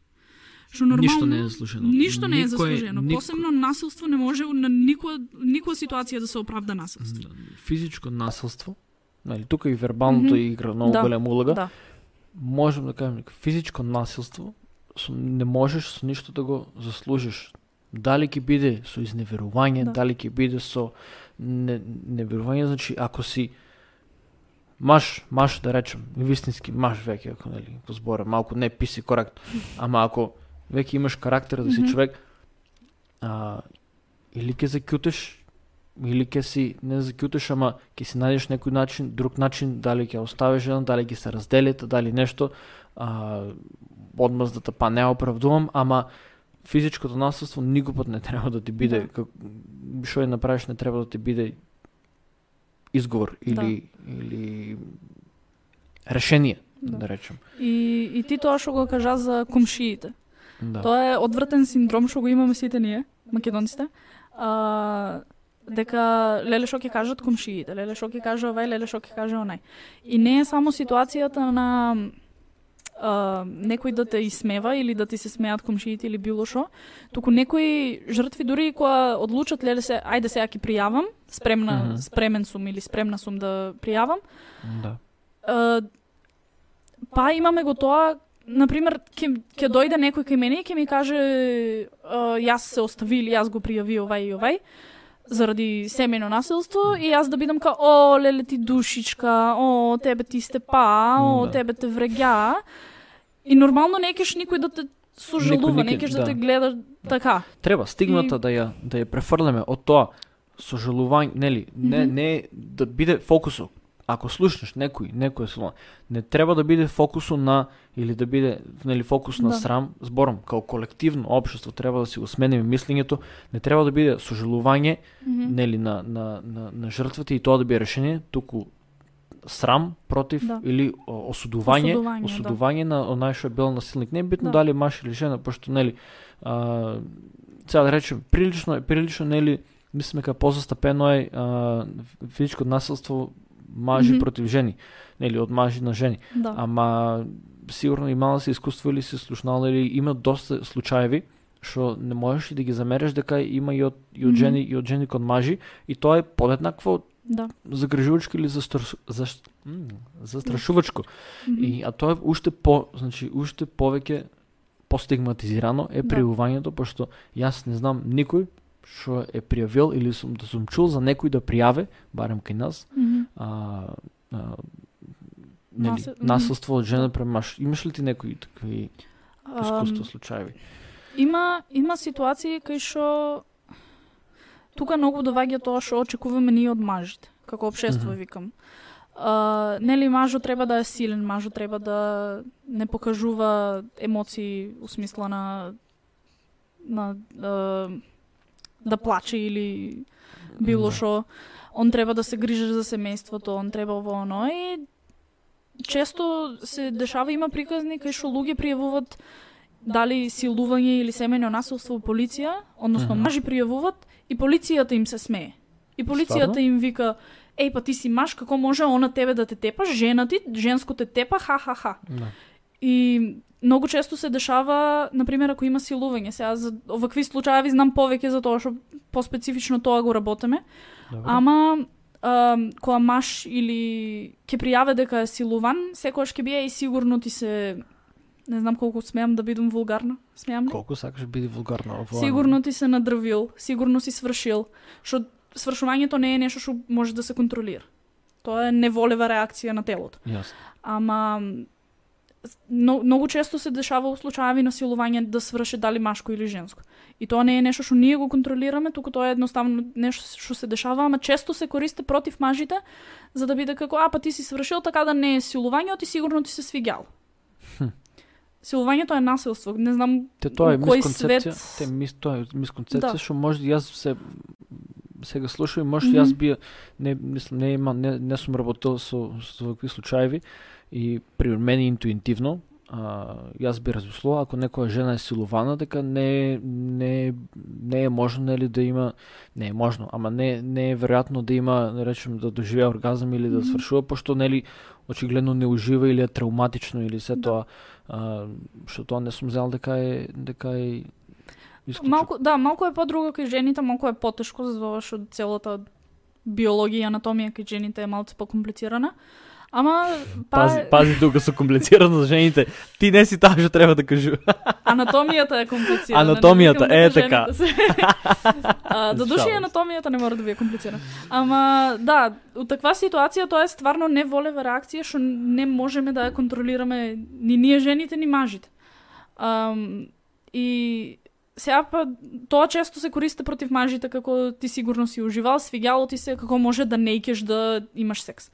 Што нормално Ништо не е заслужено. Ништо не е заслужено. никој- Посебно насилство не може на никоја никоја ситуација да се оправда насилство. Физичко насилство, нели тука и вербалното Мгм. игра многу Да. голема улога. Да. Можем да кажеме дека физичко насилство со, не можеш со ништо да го заслужиш. Дали ќе биде со изневерување, Да. дали ќе биде со не, неверување, значи ако си маш, маш да речем, вистински маш веќе, ако нели, по збора, малку не писи корект, ама ако веќе имаш карактер да си Мгм. човек, а, или ќе закјутеш, или ќе си не закјутеш, ама ќе си најдеш некој начин, друг начин, дали ќе оставиш еден, дали ќе се разделите, дали нешто, а, одмаздата па не оправдувам, ама физичкото насилство никогаш не треба да ти биде, Да. как, што ја направиш не треба да ти биде изговор или, или решение, да. Да. да речем. И, и ти тоа што го кажа за комшиите. Да. Тоа е одвратен синдром што го имаме сите ние, македонците. А, дека леле што ќе кажат комшиите, леле што ќе каже овај, леле што ќе каже онај. И не е само ситуацијата на а, некој да те исмева или да ти се смеат комшиите или било што, туку некои жртви дури кога одлучат леле се ајде сега ќе пријавам, спремна Мгм. спремен сум или спремна сум да пријавам, да. Е, па имаме го тоа, на пример, ќе ќе дојде некој кај мене и ќе ми каже е, јас се остави или јас го пријави овај и овај, заради семејно насилство и јас да бидам као о леле ти душичка, о тебе ти сте па, о Да. тебе те вреѓа. И нормално не кеш никој да те сожалува, не кеш да. да. те гледа така. Треба стигмата И- да ја да ја префрлеме од тоа сожалување, нели, не Мгм. не да биде фокусот. Ако слушнеш некој, некој слова, не треба да биде фокусот на или да биде нели фокус на Да. срам, зборам, као колективно општество треба да си го смениме мислењето, не треба да биде сожалување, Мгм. нели на на на на жртвите и тоа да биде решение, туку срам против Да. или о, осудување, Осудување, да. осудување на онај што е бил насилник. Не е битно Да. дали маж или жена, пошто нели а, сега да речем прилично е прилично нели мислиме дека позастапено е а, физичко насилство мажи Мгм. против жени, нели од мажи на жени. Да. Ама сигурно имала се искуство или се слушнала или има доста случаеви што не можеш и да ги замереш дека има и од и од жени и од жени кон мажи и тоа е подеднакво да. загрижувачко или застр... за... застрашувачко. Мгм. И а тоа е уште по, значи уште повеќе постигматизирано е Да. пријавувањето пошто јас не знам никој што е пријавил или сум да сум чул за некој да пријаве, барем кај нас, Мгм. а, а нели, насилство од жена према маж. Имаш ли ти некои такви искуства случаеви? Има има ситуации кај што тука многу доваѓа тоа што очекуваме ние од мажите, како општество Мгм. викам. А, нели мажот треба да е силен, мажот треба да не покажува емоции у смисла на на а, да плаче или било Да. што он треба да се грижи за семејството, он треба ово оно и често се дешава има приказни кај што луѓе пријавуваат дали силување или семејно насилство у полиција, односно мажи пријавуваат и полицијата им се смее. И полицијата Стварно? им вика Еј, па ти си маж, како може она тебе да те тепа, жена ти, женско те тепа, ха-ха-ха. Да. И многу често се дешава, на пример, ако има силување. Сега за овакви случаи знам повеќе за тоа што поспецифично тоа го работиме. Добро. Ама а, кога маж или ќе пријаве дека е силуван, секогаш ќе биде и сигурно ти се не знам колку смеам да бидам вулгарна. Смеам ли? Колку сакаш биде вулгарно ово? Сигурно ти се надрвил, сигурно си свршил, што свршувањето не е нешто што може да се контролира. Тоа е неволева реакција на телото. Јасно. Ама но, многу често се дешава у случаеви на силување да сврши дали машко или женско. И тоа не е нешто што ние го контролираме, туку тоа е едноставно нешто што се дешава, ама често се користи против мажите за да биде како а па ти си свршил така да не е силување, ти сигурно ти се свиѓал. Хм. Силувањето е насилство. Не знам Те тоа е кој свет- те мис тоа е мисконцепција Да. што може јас се сега слушам, може mm Мгм. јас би не мислам не има не, не сум работел со со вакви случаеви и при мене интуитивно а, јас би размислувал ако некоја жена е силувана дека не не не е можно нели да има не е можно, ама не не е веројатно да има да речем да доживее оргазам или да свршува пошто нели очигледно не ужива или е травматично или се Да. тоа а, што тоа не сум знал дека е дека е исклучок. Малку, да, малку е подруга кај жените, малку е потешко затоа што целата биологија и анатомија кај жените е малку покомплицирана. Ама па Пази, пази тука со комплицирано за жените. Ти не си таа што треба да кажу. анатомијата е комплицирана. Анатомијата, е, дека така. се- а, да анатомијата не мора да биде комплицирана. Ама да, у таква ситуација тоа е стварно неволева реакција што не можеме да ја контролираме ни ние жените ни мажите. Ам, и сега па тоа често се користи против мажите како ти сигурно си уживал, свиѓало ти се како може да не икеш да имаш секс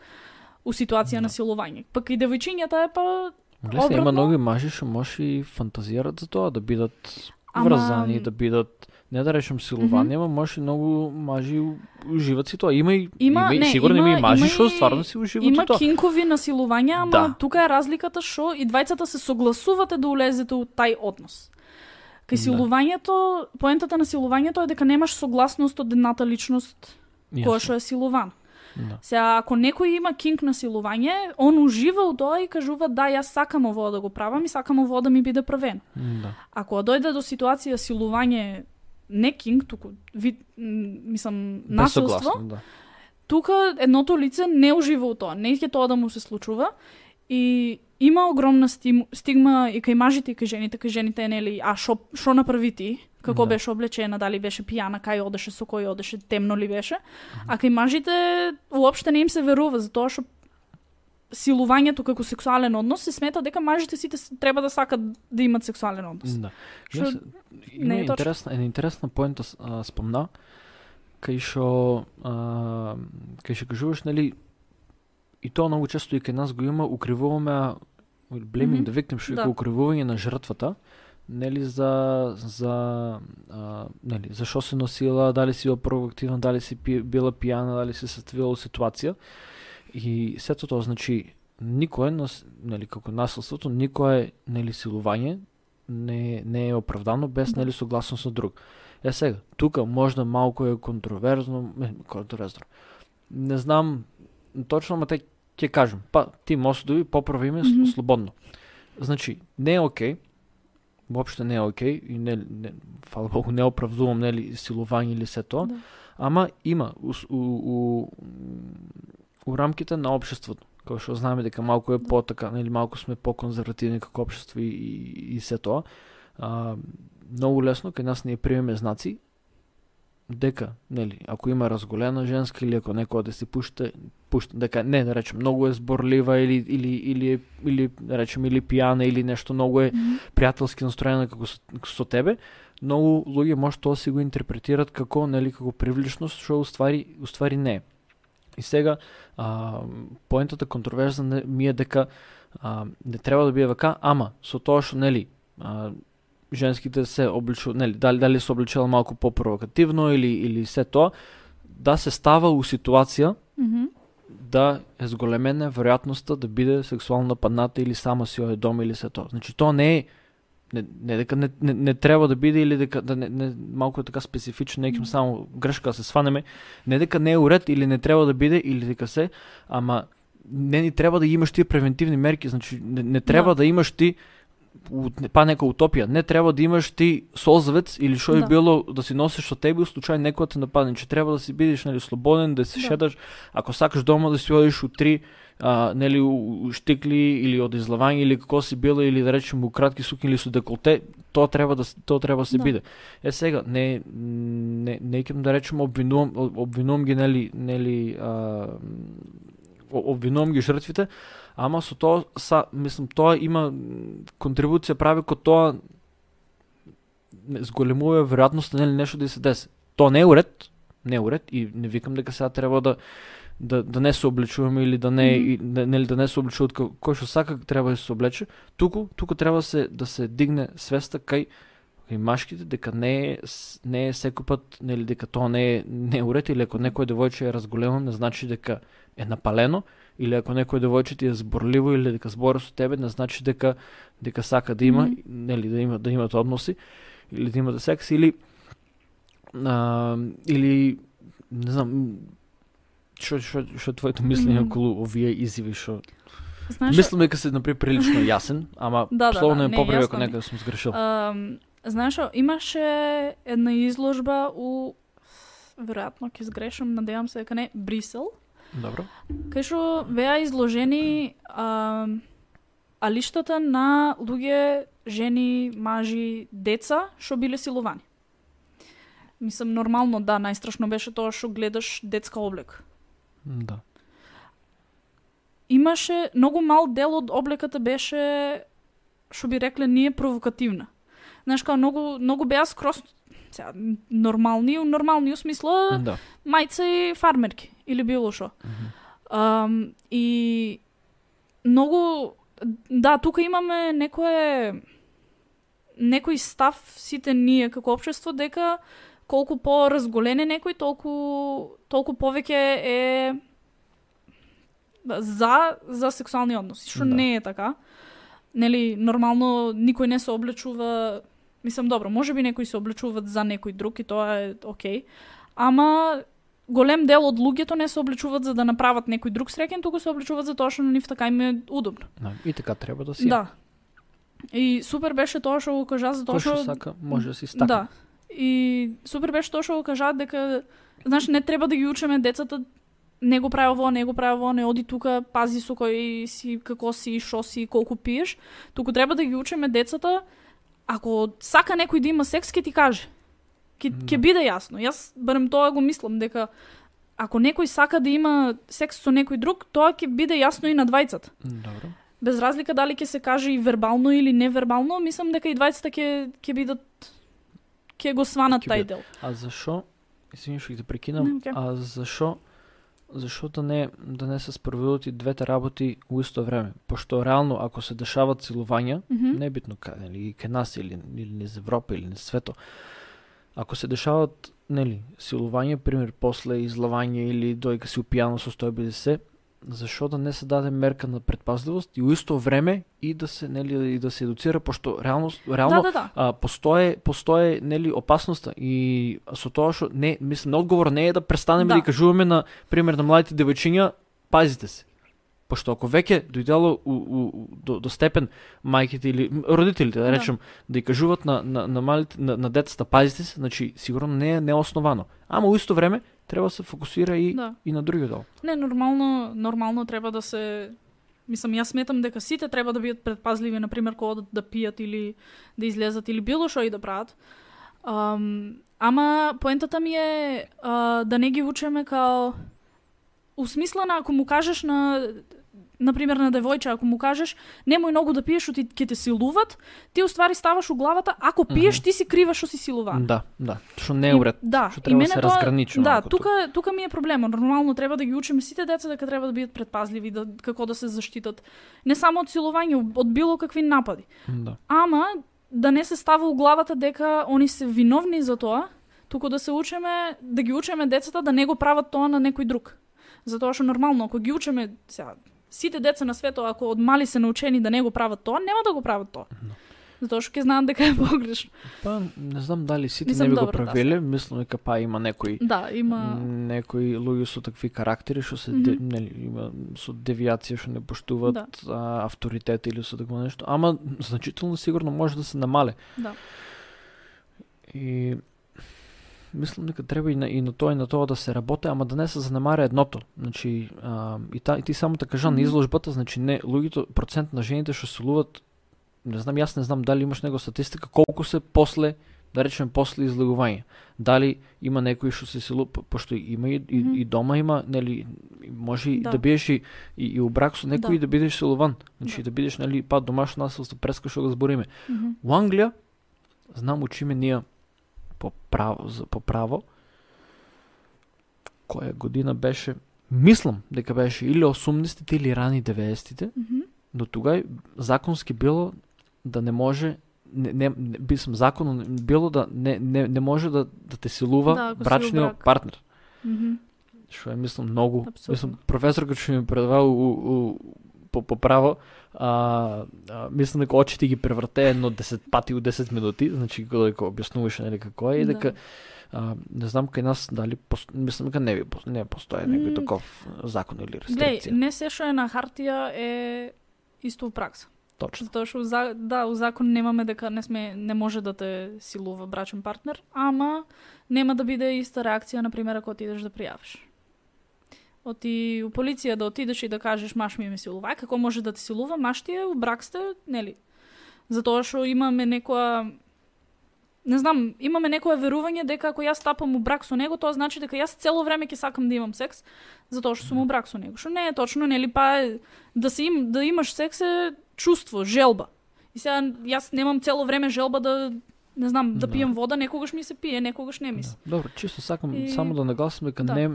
у ситуација на силување. Пак и девојчињата е па Гледа, има многу мажи што може и фантазираат за тоа да бидат Ама- врзани, да бидат не да речем силувани, ама може и многу мажи уживат си тоа. Има и Има- има, не, сигурно има, има- и мажи има што стварно си уживат Има тоа. кинкови на силување, ама Да. тука е разликата што и двајцата се согласувате да улезете у тај однос. Кај Да. силувањето, поентата на силувањето е дека немаш согласност од едната личност која што е силуван. Да. Сега, ако некој има кинг на силување, он ужива у тоа и кажува да, јас сакам ово да го правам и сакам ово да ми биде правен. Да. Ако дојде до ситуација силување не кинг, туку вид, мислам, насилство, да. тука едното лице не ужива у тоа, не ќе тоа да му се случува и има огромна стигма и кај мажите и кај жените, кај жените е нели, а шо шо направи ти? Како Да. беше облечена, дали беше пијана, кај одеше, со кој одеше, темно ли беше? А кај мажите уопште не им се верува, затоа што силувањето како сексуален однос се смета дека мажите сите треба да сакат да имат сексуален однос. Да. Има не е интересна, една интересна поента спомна, кај што кај што кажуваш, нели, и тоа многу често и кај нас го има, укривуваме а, blaming Мгм. the victim, што Да. вика укривување на жртвата, нели за за а, нели зашо се носила, дали си била провокативна, дали си пи, била пијана, дали се составила ситуација. И сето тоа значи никое нели како насилството, никое нели силување не не е оправдано без Да. нели согласност на друг. Е сега, тука можда малку е контроверзно, контроверзно. Не знам точно, ама те ќе кажам. Па ти може да ви поправи ме Мгм. слободно. Значи, не е окей. Воопште не е окей и не, не фала Богу не оправдувам нели силување или се тоа. Да. Ама има у, у, у, у рамките на општеството. Како што знаеме дека малку е Да. по-така, нели малку сме по-конзервативни како општество и, и, и се тоа. А, многу лесно кај нас ние примеме знаци дека, нели, ако има разголена женска или ако некоја да си пушта, пушта дека не да речем многу е зборлива или или или или да речем или пијана или нешто многу е Мгм. пријателски настроена како со, со тебе, многу луѓе може тоа си го интерпретират како нели како привлечност, што уствари уствари не е. И сега а, поентата контроверзна ми е дека а, не треба да биде вака, ама со тоа што нели а, женските се обличуваат, нели дали дали се обличала малку попровокативно или или се тоа да се става у ситуација Мгм. да е зголемена веројатноста да биде сексуално нападната или сама си оде дома или се тоа. Значи тоа не е не, не дека не, не, не треба да биде или дека да не, не малку е така специфично, неким само грешка да се сванеме, не дека не е уред или не треба да биде или дека се, ама не ни треба да имаш тие превентивни мерки, значи не, не треба Да. да, имаш ти па нека утопија, не треба да имаш ти солзавец или што е Да. било да си носиш со тебе случај некој те нападне, че треба да си бидеш нели слободен, да се Да. шеташ, ако сакаш дома да си одиш у три а, нели у, у штикли или од излавање или како си била или да речем у кратки сукњи или со деколте, тоа треба да тоа треба да се Да. биде. Е сега не не не икам да речем обвинувам обвинувам ги нели нели а, обвинувам ги жртвите, ама со тоа са мислам тоа има контрибуција прави кон тоа зголемува веројатноста нели нешто да се деси. Тоа не е уред, не е уред и не викам дека сега треба да да, да не се облечуваме или да не Мгм. и, да, нели да не се облечуваат ко- кој што сака треба да се облече. Туку туку треба се да се дигне свеста кај кај машките дека не е не е секој пат нели дека тоа не е не е уред или ако некој девојче е разголено не значи дека е напалено или ако некој девојче ти е зборливо или дека збори со тебе не значи дека дека сака да има Мгм. нели да има да имат односи или да имате секс или а, или не знам што што што твоето мислење околу овие изиви што Знаеш, Мислам дека се направи прилично јасен, ама Да, да, словно да, е не, поправи ако некаде сум сгрешил. Ам, знаеш, имаше една изложба у веројатно ќе сгрешам, надевам се дека не, Брисел, Добро. кај што беа изложени ам, алиштата на луѓе, жени, мажи, деца што биле силувани. Мислам, нормално, да, најстрашно беше тоа што гледаш детска облека. Да. имаше многу мал дел од облеката беше што би рекле ние провокативна. Знаеш како многу многу беа скрос сега, нормални, нормални у смисла Да. мајца и фармерки или било што. Мгм. Um, и многу да, тука имаме некое некој став сите ние како општество дека колку поразголен е некој, толку толку повеќе е за за сексуални односи, што Да. не е така. Нели нормално никој не се облечува Мислам, добро, може би некои се облечуваат за некој друг и тоа е окей. Ама голем дел од луѓето не се облечуваат за да направат некој друг среќен, туку се облечуваат за тоа што на нив така им е удобно. Да. И така треба да си. Да. И супер беше тоа што го кажа за тоа што што сака може да си стака. Да. И супер беше тоа што го кажа дека знаеш не треба да ги учиме децата не го прави ово, не го прави ово, не оди тука, пази со кој си, како си, шо си, колку пиеш, туку треба да ги учиме децата, ако сака некој да има секс, ќе ти каже. Ќе Да. биде јасно. Јас барем тоа го мислам дека ако некој сака да има секс со некој друг, тоа ќе биде јасно и на двајцата. Добро. Без разлика дали ќе се каже и вербално или невербално, мислам дека и двајцата ќе ќе бидат ќе го сванат тај дел. А зашо? Извини, што ќе прекинам. окей. А зашо? Зашо да не да не се спроведат и двете работи у исто време? Пошто реално ако се дешават силувања, Мгм. не е битно каде, нели, кај нас или или низ Европа или низ свето. Ако се дешават, нели, силување, пример после излавање или дојка си упијано состојби да се, зашо да не се даде мерка на предпазливост и у исто време и да се нели и да се едуцира пошто реално реално Да, да, да. а, постое постое нели опасноста и со тоа што не мислам одговор не е да престанеме Да. да кажуваме на пример на младите девојчиња пазите се пошто ако веќе дојдело у, у, у, до, до степен мајките или родителите да Да. речем да, ја кажуваат на на на малите на, на децата пазите се значи сигурно не е неосновано ама у исто време треба да се фокусира и Да. и на другиот дел Не, нормално, нормално треба да се Мислам, јас сметам дека сите треба да бидат предпазливи, на пример, кога да, да пијат или да излезат или било што и да прават. Um, ама поентата ми е а, да не ги учеме као усмислена ако му кажеш на на пример на девојче, ако му кажеш немој многу да пиеш, што ти ќе те силуват, ти уствари ставаш у главата, ако пиеш, ти си крива што си силуван. да да што не е уред Да, што треба да се разграничи Да, тука тука ми е проблемот. Нормално треба да ги учиме сите деца дека треба да бидат предпазливи, да како да се заштитат. Не само од силување, од било какви напади. да Ама да не се става у главата дека они се виновни за тоа, туку да се учиме, да ги учиме децата да не го прават тоа на некој друг. Затоа што нормално ако ги учиме сега сите деца на светот ако од мали се научени да не го прават тоа, нема да го прават тоа. Затоа што ќе знаат дека е погрешно. Па, не знам дали сите Мислам, не би го да, правеле, мислам дека па има некои Да, има некои луѓе со такви карактери што се де, Мгм. нели има со девијација што не поштуваат Да. а, авторитет или со такво нешто, ама значително сигурно може да се намале. Да. И мислам дека треба и на, и на тоа и на тоа да се работи, ама да не се занемари едното. Значи, а, и, та, и ти само така кажа на Мгм. изложбата, значи не, луѓето, процент на жените што силуват, не знам, јас не знам дали имаш него статистика, колку се после, да речеме, после излегување. Дали има некои што се силува, по- пошто има и, и, Мгм. и дома има, нели, и може и да, Да. бидеш и, и, и у брак со некој Да. и да бидеш силуван. Значи да, Да. бидеш, нели, па домашно насилство, преска што го збориме. Мгм. У Англија, знам учиме ние по право, по право, која година беше, мислам дека беше или 80-те или рани 90-те, Мгм. до тугај законски било да не може не, не, не бисам законно било да не, не, не може да, да те силува Да, брачниот брак. партнер. Мгм. Што е мислам многу, Апсолутно. мислам професорка што ми предавал у, у, по, по право, а, а, мислам дека очите ги преврте едно 10 пати у 10 минути, значи дека објаснуваше нели како е и Да. дека а, не знам кај нас дали мислам дека не пос- не постои некој таков закон или Глеј, рестрикција. не се што е на хартија е исто у пракса. Точно. Затоа што за- да, у закон немаме дека не сме не може да те силува брачен партнер, ама нема да биде иста реакција на пример ако отидеш да пријавиш. Оти у полиција да отидеш и да кажеш маш ми ме силува, како може да те силува, маш ти е у брак сте, нели? Затоа што имаме некоја не знам, имаме некое верување дека ако јас стапам у брак со него, тоа значи дека јас цело време ќе сакам да имам секс, затоа што сум у брак со него. Што не е точно, нели па да се им да имаш секс е чувство, желба. И сега јас немам цело време желба да не знам, да Да. пијам вода, некогаш ми се пие, некогаш не ми се. Да. Добро, чисто сакам И- само да нагласам дека Да. не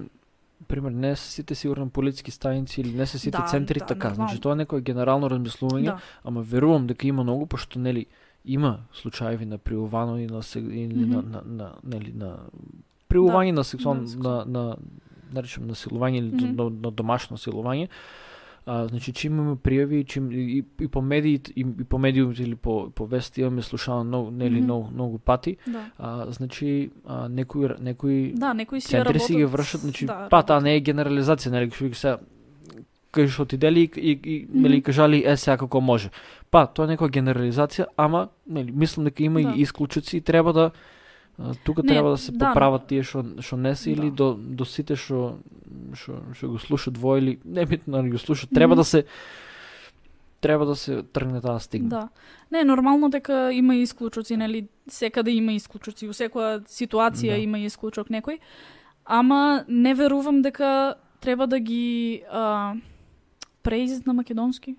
пример не се сите сигурно политички станици или не се сите Да, центри да, така. нормално. Значи тоа е некое генерално размислување, Да. ама верувам дека има многу пошто нели има случаеви на приувано и на или на, Мгм. на, на нели на приување на сексуално на на, на наречем насилување или Мгм. на, на домашно силување. А, значи, чим имаме пријави, чим и, и по медиите, и, и по медиумите или по, по вести имаме слушано многу, нели, Мгм. многу, многу пати. Да. А, значи, а, некои, некои Да, некои си центри си ги работат- вршат, значи, да, па таа не е генерализација, нели, што се кажеш отидели и, и, и нели Мгм. кажали е сега како може. Па, тоа е некоја генерализација, ама нели мислам дека има Да. и исклучоци и треба да Тука Не, треба да се да. поправат тие што што не се или Да. до до сите што што што го слушаат во или не битно да го слушаат, треба Мгм. да се треба да се тргне таа стигма. Да. Не, нормално дека има исклучоци, нели, секаде има исклучоци, во секоја ситуација Да. има исклучок некој. Ама не верувам дека треба да ги а, преиз на македонски.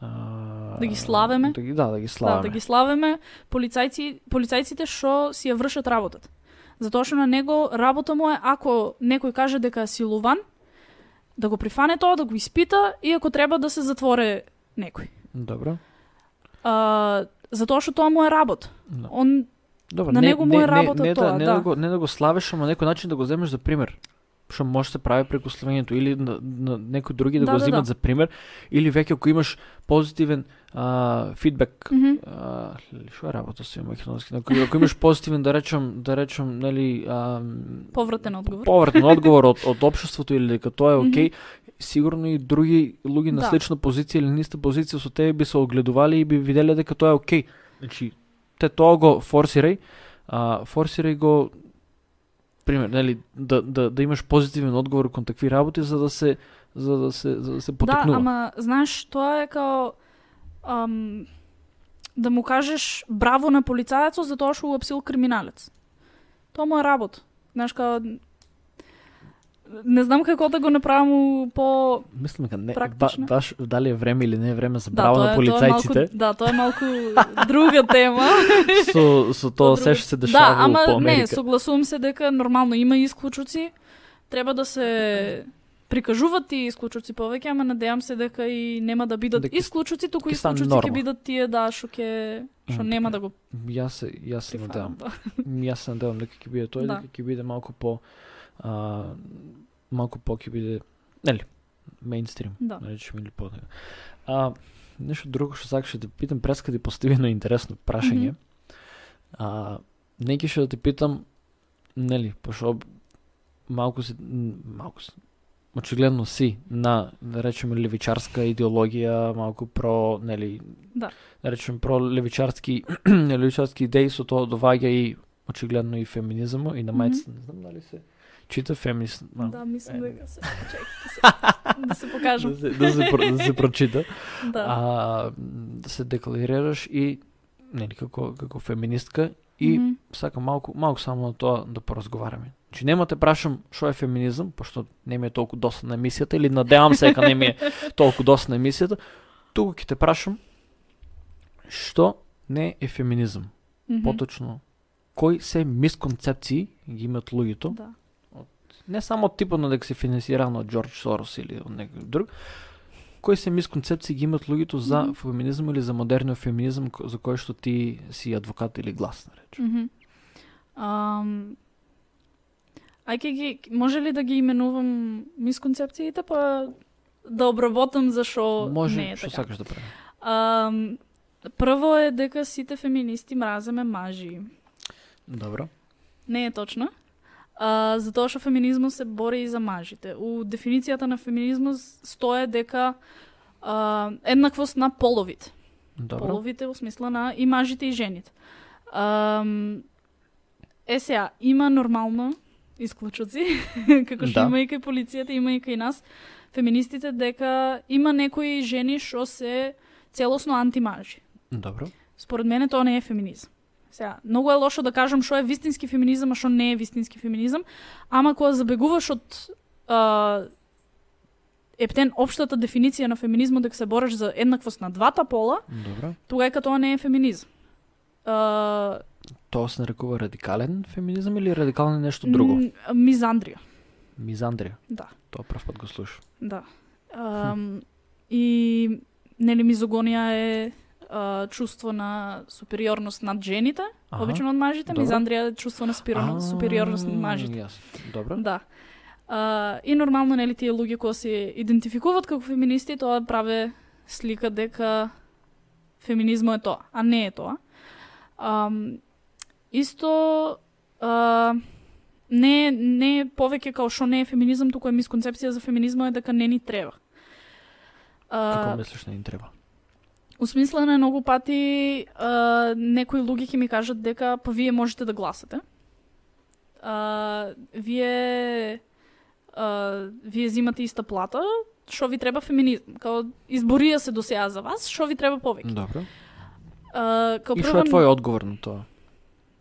Да ги славеме? Да ги да, да ги Да, славеме. да ги славеме полицајци, полицајците што си ја вршат работата. Затоа што на него работа му е ако некој каже дека е силуван, да го прифане тоа, да го испита и ако треба да се затворе некој. Добро. А, затоа што тоа му е работа. Да. Он Добро, На не, него му не, е работа не, не, тоа, да, не да. да. го, не да го славиш, ама на некој начин да го земеш за пример. Што може да се прави преку славењето или на, на некои други да, Да, го да, земат да. за пример или веќе ако имаш позитивен а, фидбек Мгм. а, ли, што е работа со македонски? Ако, ако имаш позитивен да речем, да речем, нели, а, повратен одговор. повратен одговор од, од општеството или дека тоа е окей, сигурно и други луѓе на Да. слична позиција или на иста позиција со тебе би се огледували и би виделе дека тоа е окей. Значи, те тоа го форсирај, а, форсирај го пример, нели, да, да, да имаш позитивен одговор кон такви работи за да се за да се за да се Да, потекнува. ама знаеш, тоа е као ам, да му кажеш браво на полицајецот за тоа што уапсил криминалец. Тоа му е работа. Знаеш као не знам како да го направам по Мислам дека не ба, баш дали е време или не е време за да, браво тоа на е, тоа е полицајците. малку, да, тоа е малку друга тема. со со тоа се што се дешава да, ама по не, Америка. согласувам се дека нормално има исклучоци. Треба да се прикажуваат тие исклучоци повеќе, ама надевам се дека и нема да бидат Дека исклучоци, туку исклучоци ќе бидат тие да што ќе што нема така. да го Јас се јас се надевам. прифанат. Јас се надевам дека ќе биде тоа и Да. дека ќе биде малку по а, малку по ќе биде нели мејнстрим, Да. да речеме или по А нешто друго што сакаше да питам прескади постави едно интересно прашање. Мгм. А не ќе да те питам нели пошто малку м, малку си очигледно си на да речеме левичарска идеологија, малку про нели Да. да речеме про левичарски левичарски идеи со тоа доваѓа и очигледно и феминизмот и на мајцата, не знам дали се чита феминист. Да, мислам дека се чекай да се, покажам. да се, да се, про- да се прочита. Да. А, да се декларираш и нели како како феминистка и Мгм. сакам малку малку само на тоа да поразговараме. Значи нема те прашам што е феминизам, пошто не ми е толку досадна емисијата или надевам се дека не ми е толку досадна емисијата. Туку ќе те прашам што не е феминизам. Мгм. Поточно кои се мисконцепции ги имат луѓето, Да. Не само типот на дека се финансирано од Џорџ Сорос или од некој друг, кои се мисконцепции ги имат луѓето за Мгм. феминизам или за модерниот феминизам ко- за кој што ти си адвокат или глас, да речем. Мгм. Ам, Ај ке ги може ли да ги именувам мисконцепциите па да обработам зашо Може, не е што така. сакаш да прави. Ам, прво е дека сите феминисти мраземе мажи. Добро. Не е точно. А, затоа што феминизмот се бори и за мажите. У дефиницијата на феминизмот стое дека а, еднаквост на половите. Добро. Половите во смисла на и мажите и жените. Ам, е сега, има нормално исклучоци, како што Да. има и кај полицијата, има и кај нас, феминистите, дека има некои жени што се целосно антимажи. Добро. Според мене тоа не е феминизам. Сега, многу е лошо да кажам што е вистински феминизам, а што не е вистински феминизам, ама кога забегуваш од а, ептен општата дефиниција на феминизмот дека се бориш за еднаквост на двата пола, Добро. тогава тоа не е феминизам. А, Тоа се нарекува радикален феминизам или радикален е нешто друго? Мизандрија, Мизандрија. да. Тоа прв пат го слушам. Да. Um, и нели мизогонија е а, чувство на супериорност над жените, Аха, обично од мажите, добро. мизандрија е чувство на супериорност, супериорност над мажите. Јасно. Добро. Да. А, и нормално нели тие луѓе кои се идентификуваат како феминисти, тоа праве слика дека феминизмот е тоа, а не е тоа. Ам, исто а, не не повеќе као што не е феминизам, туку е мисконцепција за феминизмот е дека не ни треба. Како А, мислиш не им треба? Усмислено е многу пати а, некои луѓе ќе ми кажат дека па вие можете да гласате. А, вие а, вие зимате иста плата, што ви треба феминизм. Као изборија се до сега за вас, што ви треба повеќе. Добро. А, као И што е твој одговор на тоа?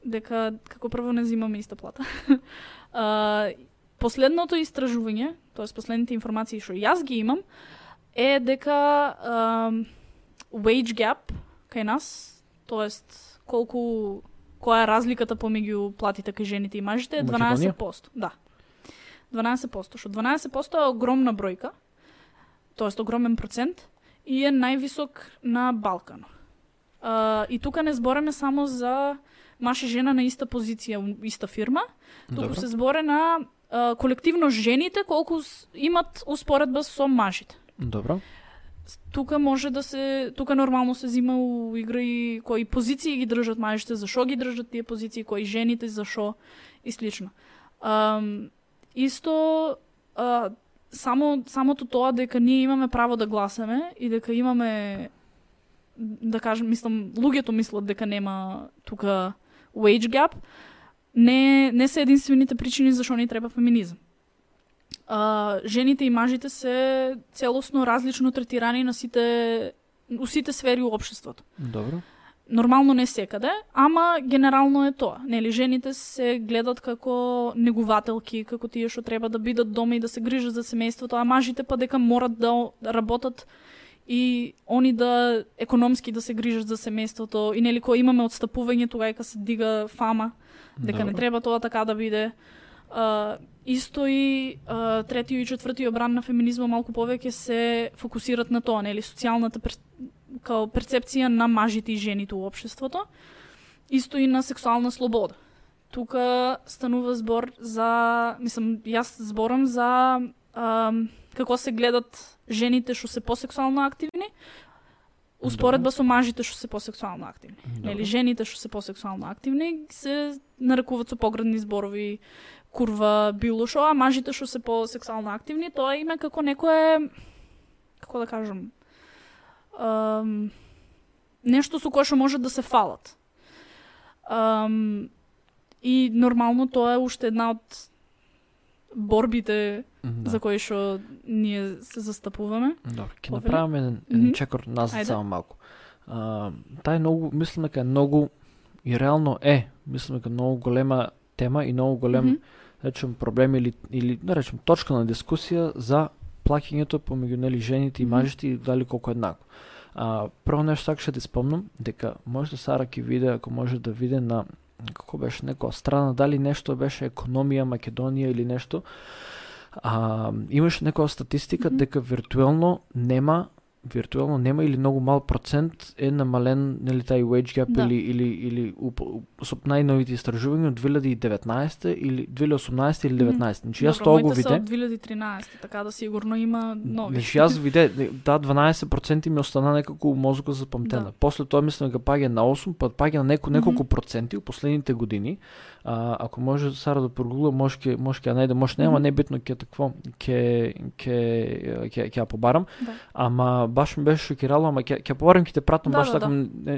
дека како прво не зимаме иста плата. а, последното истражување, тоест последните информации што јас ги имам, е дека а, wage gap кај нас, тоест колку која е разликата помеѓу платите кај жените и мажите е Македонија? 12%. Да. 12%, што 12% е огромна бројка, тоест огромен процент и е највисок на Балкан. А, и тука не збореме само за маж и жена на иста позиција, иста фирма, туку се зборе на а, колективно жените колку имат успоредба со мажите Добро тука може да се тука нормално се зима у игра и кои позиции ги држат мажите, зашо ги држат тие позиции, кои жените зашо и слично. Ам, исто а, само самото тоа дека ние имаме право да гласаме и дека имаме да кажем, мислам, луѓето мислат дека нема тука wage gap, не, не се единствените причини зашо ни треба феминизам. А, жените и мажите се целосно различно третирани на сите у сите сфери у општеството. Добро. Нормално не секаде, ама генерално е тоа. Нели жените се гледат како негувателки, како тие што треба да бидат дома и да се грижат за семејството, а мажите па дека морат да да работат и они да економски да се грижат за семејството и нели кога имаме отстапување тогава кога се дига фама дека не Добро. треба тоа така да биде. А, исто и а, третиот и четвртиот бран на феминизма малку повеќе се фокусират на тоа, нели социјалната пер, као перцепција на мажите и жените у општеството. Исто и на сексуална слобода. Тука станува збор за, мислам, јас зборам за ам, како се гледат жените што се посексуално активни, успоредба со мажите што се посексуално активни. Нели жените што се посексуално активни се нарекуваат со поградни зборови курва, било шо, а мажите што се посексуално активни, тоа име како некое како да кажам ам, нешто со кое што можат да се фалат. Ам, и нормално тоа е уште една од борбите Да. за кои што ние се застапуваме. Добро, ќе направиме еден, еден чекор назад само малку. А, тај многу, мислам дека е многу и реално е, мислам дека многу голема тема и многу голем, Мгм. да речем, проблем или, или да речем, точка на дискусија за плаќањето помеѓу нели жените и мажите и дали колку еднакво. А, прво нешто сакаше да спомнам дека може да Сара ќе виде, ако може да виде на како беше некоја страна, дали нешто беше економија Македонија или нешто. А, имаше некоја статистика Мгм. дека виртуелно нема виртуелно нема или многу мал процент е намален нели тај wage gap Да. или или или уп, со најновите истражувања од 2019 или 2018 или 19. Значи јас тоа го виде. од 2013, така да сигурно има нови. Значи јас виде да 12% ми остана некако мозокот запамтена. Да. После тоа мислам дека паѓа на 8, па паѓа на неко, неколку Мгм. проценти у последните години. А, ако може Сара да прогугла, може ќе може ќе ја најде, може нема, не битно ќе такво ќе ќе ќе ќе ја побарам. Да. Ама баш ми беше шокирало, ама ќе ќе побарам ќе те пратам Да, баш да, така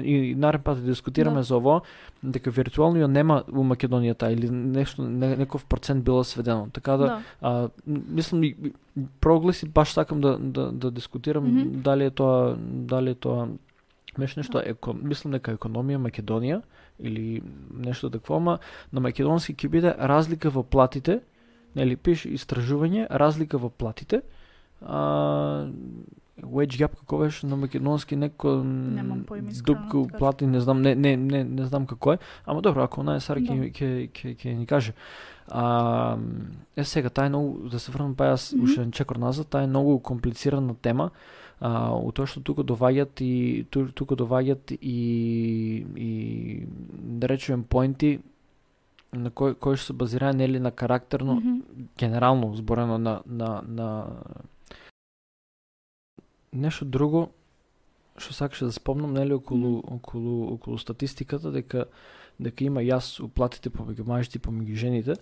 и, и нареден пат да дискутираме Да. за ово, дека виртуелно ја нема у Македонија тај или нешто не, неков процент било сведено. Така да, да. а, мислам прогласи баш сакам да да да дискутирам Мгм. дали е тоа дали е тоа беше нешто еко, мислам дека економија Македонија или нешто такво, ама на македонски ќе биде разлика во платите, нели пише истражување, разлика во платите. А, wage gap како беше на македонски неко дупка да кажам. плати, не знам, не не не не знам како е, ама добро, ако не Сара ќе Да. ќе ќе ќе ни каже. А, е сега тај е многу да се врнам па јас уште чекор назад, тај е многу комплицирана тема. А, у тоа што тука доваѓат и ту, тука доваѓат и и да речеме поинти на кои кои што се базирани нели на карактерно Мгм. генерално зборено на на на нешто друго што сакаше да спомнам нели околу околу околу статистиката дека дека има јас уплатите помеѓу мажите и помеѓу жените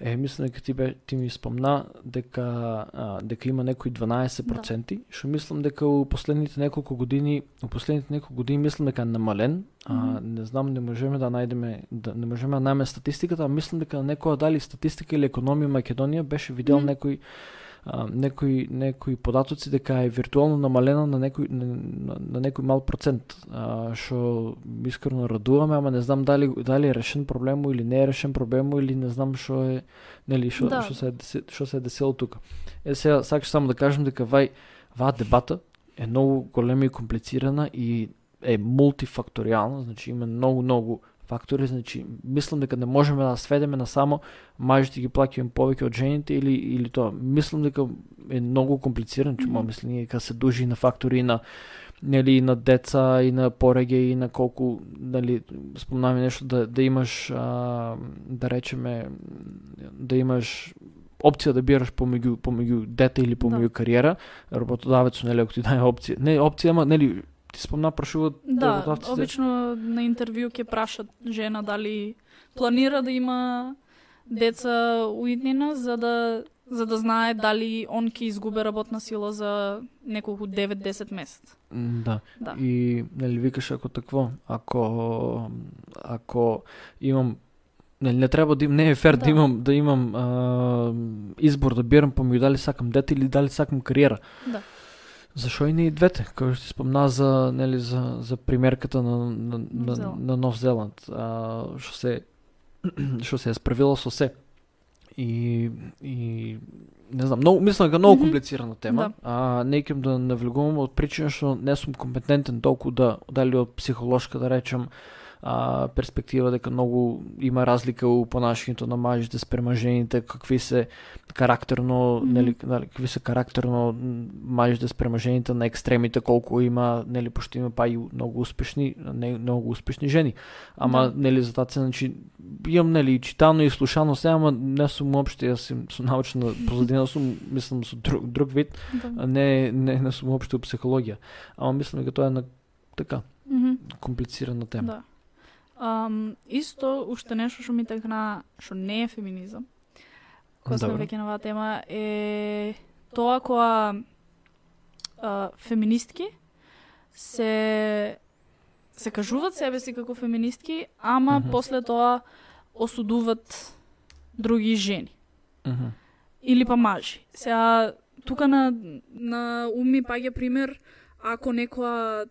Е, мислам дека ти, бе, ти ми спомна дека, а, дека има некои 12%, што мислам дека у последните неколку години, у последните неколку години мислам дека е намален. А, Мгм. не знам, не можеме да најдеме да не можеме да најдеме статистиката, а мислам дека некоја дали статистика или економија Македонија беше видел Мгм. некои а, некои некои податоци дека е виртуелно намалена на некој на, на, на некој мал процент, а, што искрено радуваме, ама не знам дали дали е решен проблему или не е решен проблему или не знам што е нели што Да. што се што се десело тука. Е сега сакаш само да кажем дека вај ваа дебата е многу голема и комплицирана и е мултифакторијална, значи има многу многу фактори, значи мислам дека не можеме да сведеме на само мажите ги плаќаме повеќе од жените или или тоа. Мислам дека е многу комплицирано, че Мгм. моја мислење дека се дужи на фактори на нели и на деца и на пореѓај и на колку нели спомнаваме нешто да да имаш а, да речеме да имаш опција да бираш помеѓу помеѓу дете или помеѓу кариера, работодавецот нели ако ти даде опција. Не опција, ама нели ти спомна прашуваат Да, работодавците. обично на интервју ќе прашат жена дали планира да има деца уиднина за да за да знае дали он ќе изгубе работна сила за неколку 9-10 месец. Да. Да. И нели викаш ако такво, ако ако имам нели не треба да им, не е фер да, Да. имам да имам а, избор да бирам помеѓу дали сакам дете или дали сакам кариера. Да. Зашо и не и двете? Како што спомна за нели за за примерката на на, на, на Нов Зеланд, а, што се што се е справила со се. И и не знам, многу мислам дека многу комплицирана тема. Да. А не да навлегувам од причина што не сум компетентен толку да дали од психолошка да речем а, перспектива дека многу има разлика у понашањето на мажите спрема жените, какви се карактерно, Мгм. нели, дали, какви се карактерно мажите спрема жените на екстремите, колку има, нели, пошто има па и многу успешни, не многу успешни жени. Ама, Да. нели, за таа цена, значи, имам, нели, и читано и слушано се, ама не сум уопште, јас сум со научна позадина, сум, мислам, со друг, друг вид, Да. не, не, не сум уопште у психологија. Ама мислам дека тоа е една така, Мгм. комплицирана тема. Да. Um, исто, уште нешто што ми текна, што не е феминизам, кога сме веќе на оваа тема, е тоа која а, феминистки се се кажуваат себе си како феминистки, ама Мгм. после тоа осудуваат други жени Мгм. или па мажи. Сега тука на на ум ми паѓа пример ако некоја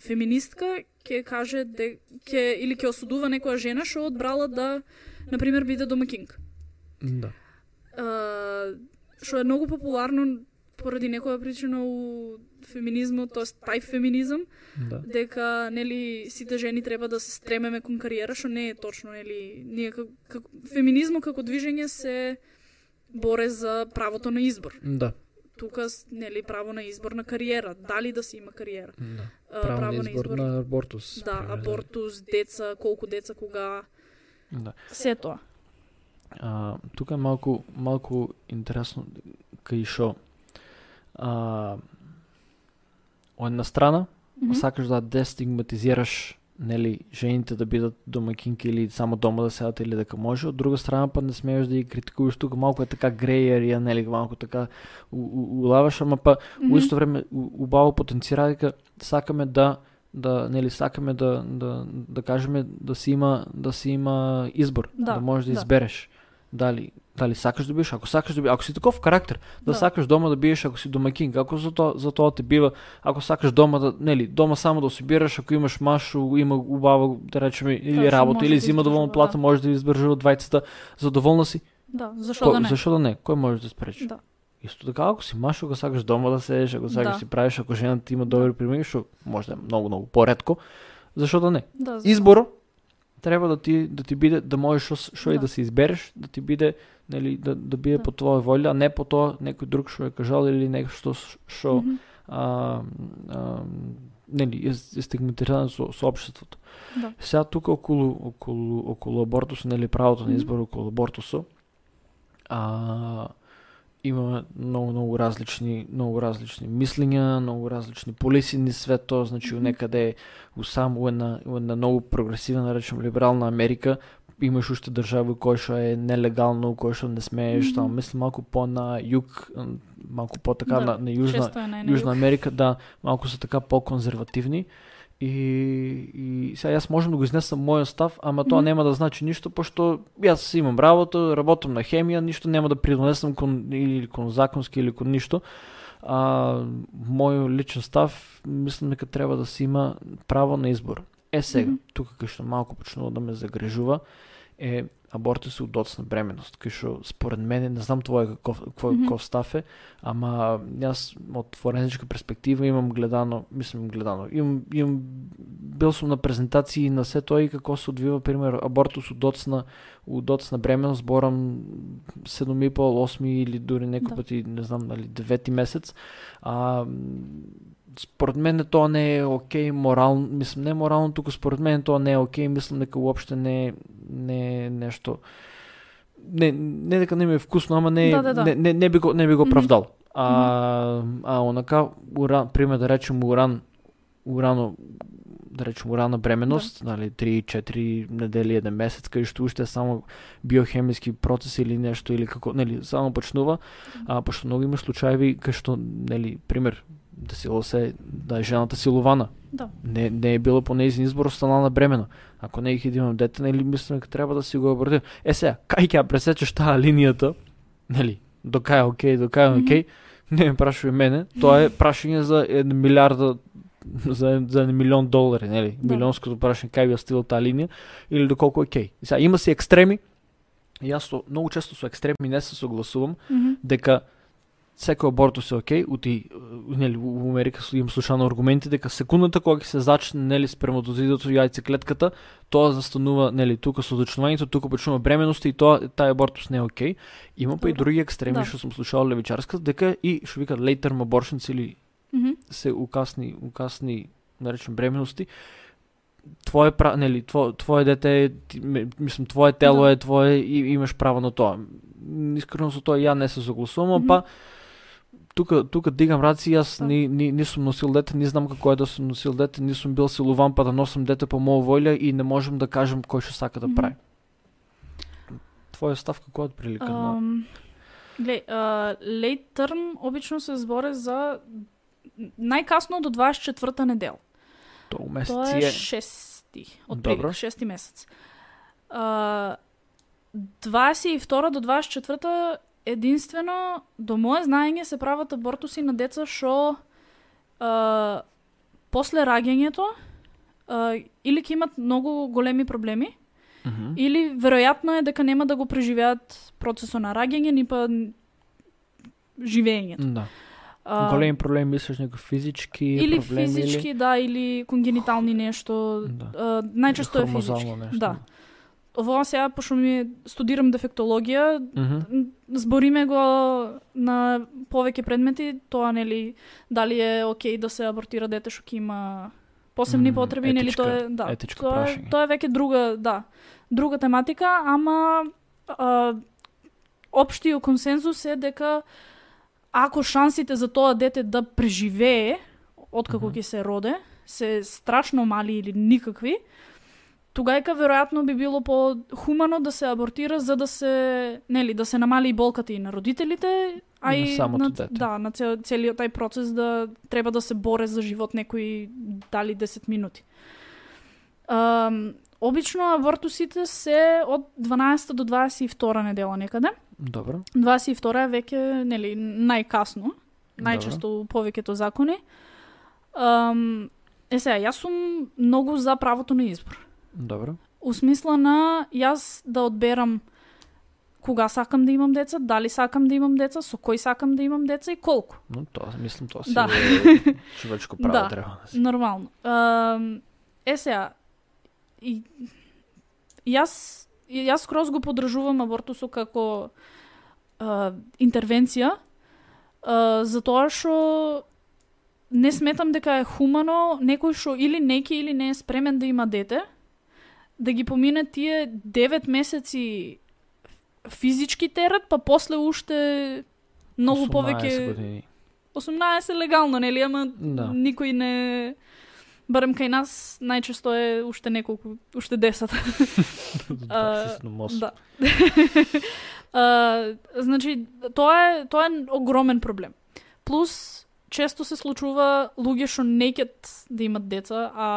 феминистка ќе каже де ќе или ќе осудува некоја жена што одбрала да на пример биде домакинка. Да. А, што е многу популарно поради некоја причина у феминизмот, тоест тај феминизам, Да. дека нели сите жени треба да се стремеме кон кариера, што не е точно, нели ние како, како феминизмот како движење се боре за правото на избор. Да. Тука нели право на избор на кариера, дали да се има кариера. да. А, Право, на избор на абортус. Да, пример, абортус, деца, колку деца кога Да. се тоа. А, тука е малку малку интересно кај шо а, од една страна Мгм. сакаш да дестигматизираш нели жените да бидат домакинки или само дома да седат или дека може, од друга страна па не смееш да ги критикуваш тука малку е така греј ерија, нели малку така улаваш, ама па Мгм. у исто време убаво потенцира дека сакаме да да нели сакаме да да да кажеме да си има да си има избор, Да, да можеш да, да. избереш дали дали сакаш да биеш, ако сакаш да биеш, ако си таков карактер, да, Да. сакаш дома да биеш ако си домакин, ако за тоа за тоа те бива, ако сакаш дома да нели дома само да си бираш, ако имаш маш, у- има убава да речеме или што работа или да зима доволна издржува, плата, да. може да издржува двајцата, задоволна си. Да, зашо Кој, да не? Зашо да не? Кој може да спречи? Да. Исто така, ако си маш, ако сакаш дома да седиш, ако сакаш Да. си правиш, ако жената ти има добри примери, што може да е многу, многу поретко, зашо да не? Да? Избор треба да ти да ти биде да можеш што, што и Да. да се избереш, да ти биде нели да да биде Да. по твоја волја, а не по тоа некој друг што е кажал или нешто што Мгм. а, а, нели е, е стигматизирано со, со општеството. Да. Сега тука околу околу околу абортус, нели правото на избор околу абортусо, а има многу многу различни многу различни мислења, многу различни полиси низ свет тоа, значи некаде у сам у една у една многу прогресивна, да речем либерална Америка, имаш уште држави кој што е нелегално, кој што не смееш, Мгм. таму мислам малку по на југ, малку по така Да, на, на јужна на Јужна. Америка, да, малку се така по-конзервативни. И, и сега јас можам да го изнесам мојот став, ама тоа Мгм. нема да значи ништо, пошто јас имам работа, работам на хемија, ништо нема да придонесам кон, или кон законски или кон ништо. А, мој личен став, мислам дека треба да се има право на избор. Е сега, Мгм. тука кај што малку почнува да ме загрежува, е абортус и удоцна бременост, кај што според мене, не знам твој каков, каков, Мгм. каков став е, ама јас од форензичка перспектива имам гледано, мислам гледано, имам, имам бил сум на презентации на се тоа и како се одвива пример абортус удоцна удоцна бременост, зборам 7,5, 8 или дури некој Да. пати, не знам, дали 9 месец. А според мене тоа не е окей морално, мислам не морално, туку според мене тоа не е окей, мислам дека уопште не не е нешто не не дека не ми е вкусно, ама не Да, да, да. не, не, не би го не би го правдал. А а онака уран, пример да речем уран урано да речем урана бременост, нали 3-4 недели, еден месец, кај што уште само биохемиски процес или нешто или како, нели, само почнува, а пошто многу има случаеви кај што, нели, пример, десило се да е жената силована. Да. Не, не е било по нејзин избор останала бремена. Ако не ги да имам дете, нели мислам дека треба да си го абортирам. Е сега, кај ќе ја пресечеш таа линијата, нели, до кај е окей, до кај е окей, не ме прашувај мене, тоа е прашање за една милиарда за, за милион долари, нели? Да. Милионското прашање кај би стила таа линија или доколку е окей. Сега има си екстреми. Јас многу често со екстреми не се согласувам Мгм. дека секој абортус е окей, ути нели во Америка имам слушано аргументи дека секундата кога ќе се зачне нели сперматозидот во јајцеклетката, тоа застанува нели тука со зачнувањето, тука почнува бременоста и тоа тај абортус не е окей. Има па и други екстреми Да. што сум слушал левичарска дека и што викаат late term abortions или Мгм. се укасни укасни наречем бременности твое пра, нели тво, твое дете е мислам твое тело Да. е твое и имаш право на тоа. Искрено со тоа ја не се согласувам, Мгм. па тука тука дигам раци, јас ни, ни, ни сум носил дете, не знам како е да сум носил дете, не сум бил силуван па да носам дете по моја волја и не можам да кажам кој што сака да прави. Твоја став како е отприлика на Ам, Глеј, а, late term обично се збори за најкасно до 24-та недел. тоа месец Тоа е шести, од Добро. прилик, шести месец. А, 22 до 24 единствено до мое знаење се прават абортуси на деца што а, после раѓањето а, или ќе имат многу големи проблеми Мгм. или веројатно е дека нема да го преживеат процесот на раѓање ни па живењето. Да. А, Големи проблеми мислиш некои физички или проблеми физички, или да, или конгенитални нешто. Да. А, најчесто е физички. нешто. Да. Ова сега, пошто ми студирам дефектологија, збориме го на повеќе предмети, тоа нели дали е окей да се абортира дете што ќе има посебни потреби, нели етичка- тоа е да. тоа, е, прашање. тоа е веќе друга, да, друга тематика, ама а, општиот консензус е дека ако шансите за тоа дете да преживее откако ќе се роде се страшно мали или никакви, тугајка веројатно би било по-хумано да се абортира за да се, нели, да се намали и болката и на родителите, а И на на, дете. да, на цел, целиот тај процес да треба да се боре за живот некои дали 10 минути. Um, обично абортусите се од 12 до 22 недела некаде. Добро. 22 е веќе, нели, најкасно, најчесто у повеќето закони. Um, е сега, јас сум многу за правото на избор. Добро. У смисла на јас да одберам кога сакам да имам деца, дали сакам да имам деца, со кој сакам да имам деца и колку. Но тоа мислам тоа си Да. е човечко право Да. треба да. Нормално. Е сега, и, јас, јас скроз го подржувам абортусот како а, интервенција, а, затоа што не сметам дека е хумано некој што или неки или не е спремен да има дете, да ги помине тие 9 месеци физички терет, па после уште многу 18 повеќе години. 18 легално, нели, ама Да. никој не барем кај нас најчесто е уште неколку, уште 10. А, да. а, значи, тоа е, тоа е огромен проблем. Плюс, често се случува луѓе што не ќат да имат деца, а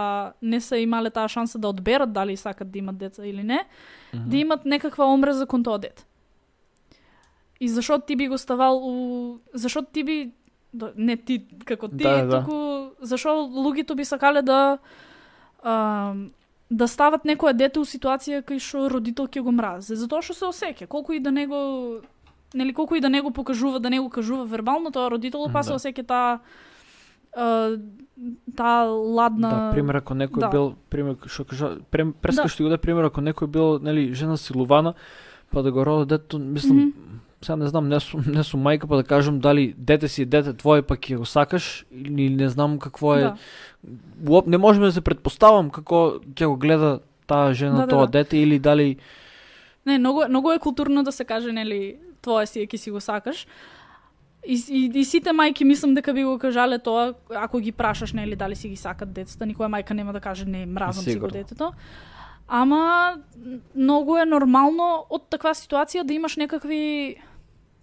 не се имале таа шанса да одберат дали сакат да имат деца или не, mm -hmm. да имат некаква омреза кон тоа дете. И зашо ти би го ставал у... Зашо ти би... Не ти како ти, да, да. туку зашо луѓето би сакале да а, да стават некое дете у ситуација кај што родител ќе го мрази, затоа што се осеќа, колку и да него нели колку и да него покажува, да него кажува вербално, тоа родителот па се да. осеќа таа таа ладна Да, пример ако некој да. бил пример што кажа преска да. што го да пример ако некој бил нели жена силувана па да го роди дето мислам mm -hmm. сега не знам не сум не сум мајка па да кажам дали дете си дете твое па ќе го сакаш или не знам какво е да. Не можеме да се предпоставам како ќе го гледа таа жена да, да тоа да, дете или дали Не, многу многу е културно да се каже нели твое си е ки си го сакаш. И, и, и сите мајки мислам дека би го кажале тоа ако ги прашаш нели дали си ги сакат децата, никоја мајка нема да каже не, мразам си го детето. Ама многу е нормално од таква ситуација да имаш некакви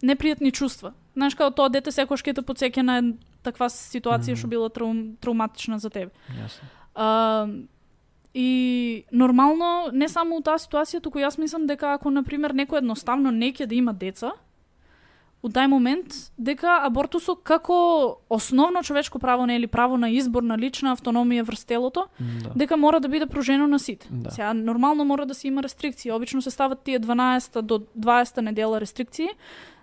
непријатни чувства. Знаеш како тоа дете секојаш ќе те подсеќа на таква ситуација што mm -hmm. била трау, травматична за тебе. Јасно. А, и нормално не само у таа ситуација, туку јас мислам дека ако на пример некој едноставно не ќе да има деца, у тај момент дека абортусот како основно човечко право не или право на избор на лична автономија врз телото, да. дека мора да биде пружено на сите. Да. Сега нормално мора да се има рестрикции. Обично се стават тие 12 до 20 недела рестрикции,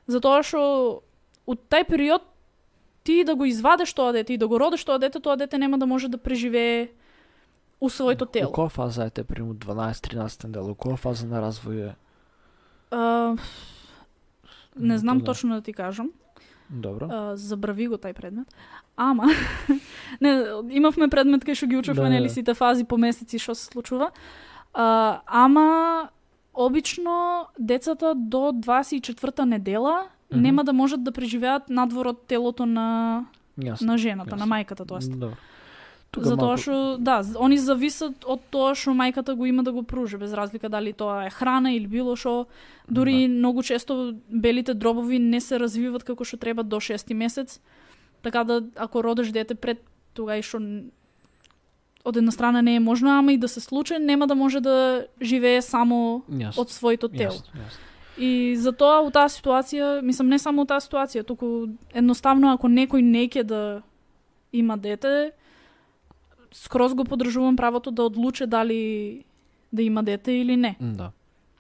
затоа што у тај период ти да го извадеш тоа дете и да го родиш тоа дете, тоа дете нема да може да преживее у своето тело. У која фаза е те приму 12-13 недела? У која фаза на развој е? Uh, Не знам да. точно да ти кажам. Добро. А, забрави го тај предмет. Ама, не, имавме предмет кај што ги учевме, да, нели, сите фази по месеци што се случува. А, ама, обично, децата до 24-та недела mm -hmm. нема да можат да преживеат надвор од телото на, Јасно. на жената, Јасно. на мајката, тоа Добро. Тука Затоа малку... што да, они зависат од тоа што мајката го има да го пружи, без разлика дали тоа е храна или било што. Дури да. многу често белите дробови не се развиваат како што треба до шести месец. Така да ако родиш дете пред и што од една страна не е можно, ама и да се случи, нема да може да живее само yes. од своето тело. Yes, yes. И затоа у таа ситуација, мислам не само у таа ситуација, туку едноставно ако некој не ќе да има дете, скроз го подржувам правото да одлуче дали да има дете или не. Да.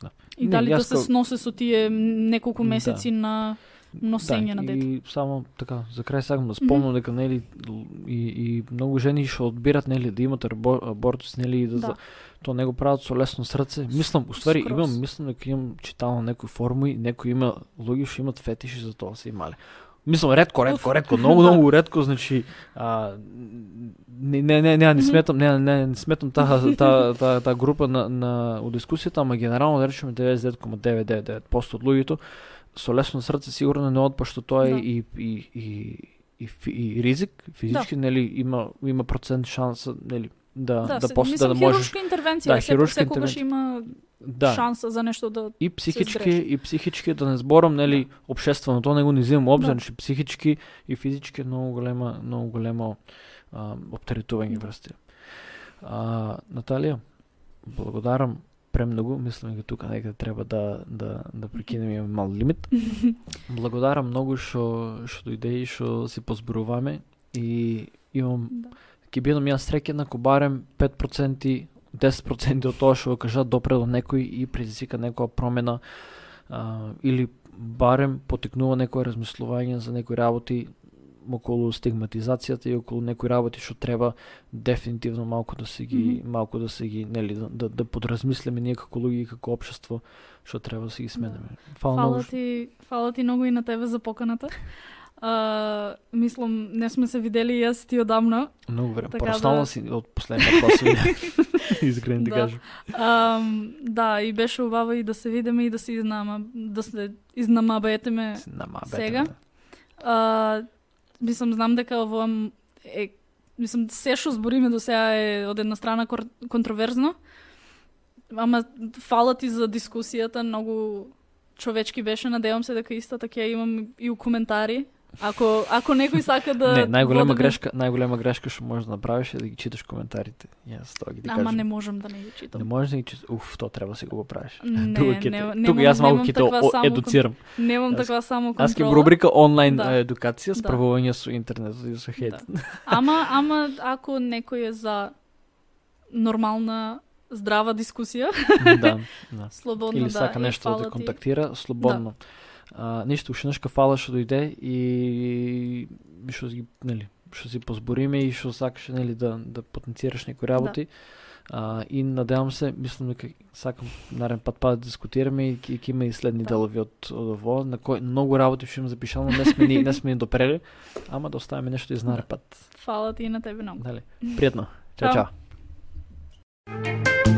да. И не, дали да се сносе со тие неколку да. месеци да. на носење да, на дете. И само така, за крај сакам да спомнам mm -hmm. дека нели и, и многу жени што одбират нели да имат абортус нели и да, да. тоа не го прават со лесно срце. Мислам, уствари имам мислам дека имам читално некои форми, некои има луѓе што имат фетиши за тоа се имале. Мислам, редко, редко, редко, многу, многу редко, значи, а, не, не, не, не, не сметам, не, не, не сметам таа та, та, та група на, на у дискусијата, ама генерално да речеме 99,999% од луѓето со лесно срце сигурно не одпашто тоа да. и, и, и, и, и, ризик физички, да. нели има има процент шанса, нели да да, да, после, да, да можеш хируршка интервенција, да, хируршка интервенција. има да. шанса за нешто да и психички и психички да не зборам нели да. обшествено тоа не земам обзир, да. психички и физички многу голема многу големо а, оптеретување врз А, Наталија, благодарам премногу, мислам дека тука нека треба да да да прекинеме мал лимит. благодарам многу што што дојде и што си позборуваме и имам да. ќе бидам јас среќен ако барем 5% 10% од тоа што го кажат допре до некој и предизвика некоја промена а, или барем потекнува некој размислување за некои работи околу стигматизацијата и околу некои работи што треба дефинитивно малку да се ги mm -hmm. малку да се ги нели да, да, да подразмислиме ние како луѓе и како општество што треба да се ги сменеме. Фала, фала ти, фала ти многу и на тебе за поканата. Uh, мислам, не сме се видели и јас ти одамна. Многу време. Така Пораснала да... си од последната посвине. Искрено ти да. кажам. Um, да, и беше убаво и да се видиме и да се изнама, да се изнамабетеме сега. Uh, мислам, знам дека ово е мислам, се што збориме до сега е од една страна контроверзно, ама фала ти за дискусијата, многу човечки беше, надевам се дека истата ќе имам и у коментари. Ако ако некој сака да не, најголема води- грешка, најголема грешка што можеш да направиш е да ги читаш коментарите. Јас тоа ги ти Ама кажам. не можам да не ги читам. Не можеш да ги читаш. Уф, тоа треба да си го правиш. Не, Тука не, немам- Тука јас малку ќе те едуцирам. Немам таква само контрола. Аз ќе рубрика онлайн Да. едукација, Да. справување со интернет и со хейт. Ама, ама ако некој е за нормална, здрава дискусија, да, да. слободно Или да сака нешто да те контактира, слободно. А, ништо, уште нешка фала што дојде и што си, нели, што си позбориме и што сакаш нели да да потенцираш некои работи. А, и надевам се, мислам дека сакам нарен пат пат да дискутираме и ќе има и следни Да. делови од од ово, на кои многу работи што имам запишано, не сме ни не сме ни допрели, ама да оставиме нешто и за нарен пат. Фала ти и на тебе многу. Дали. Пријатно. Чао, Чао. чао.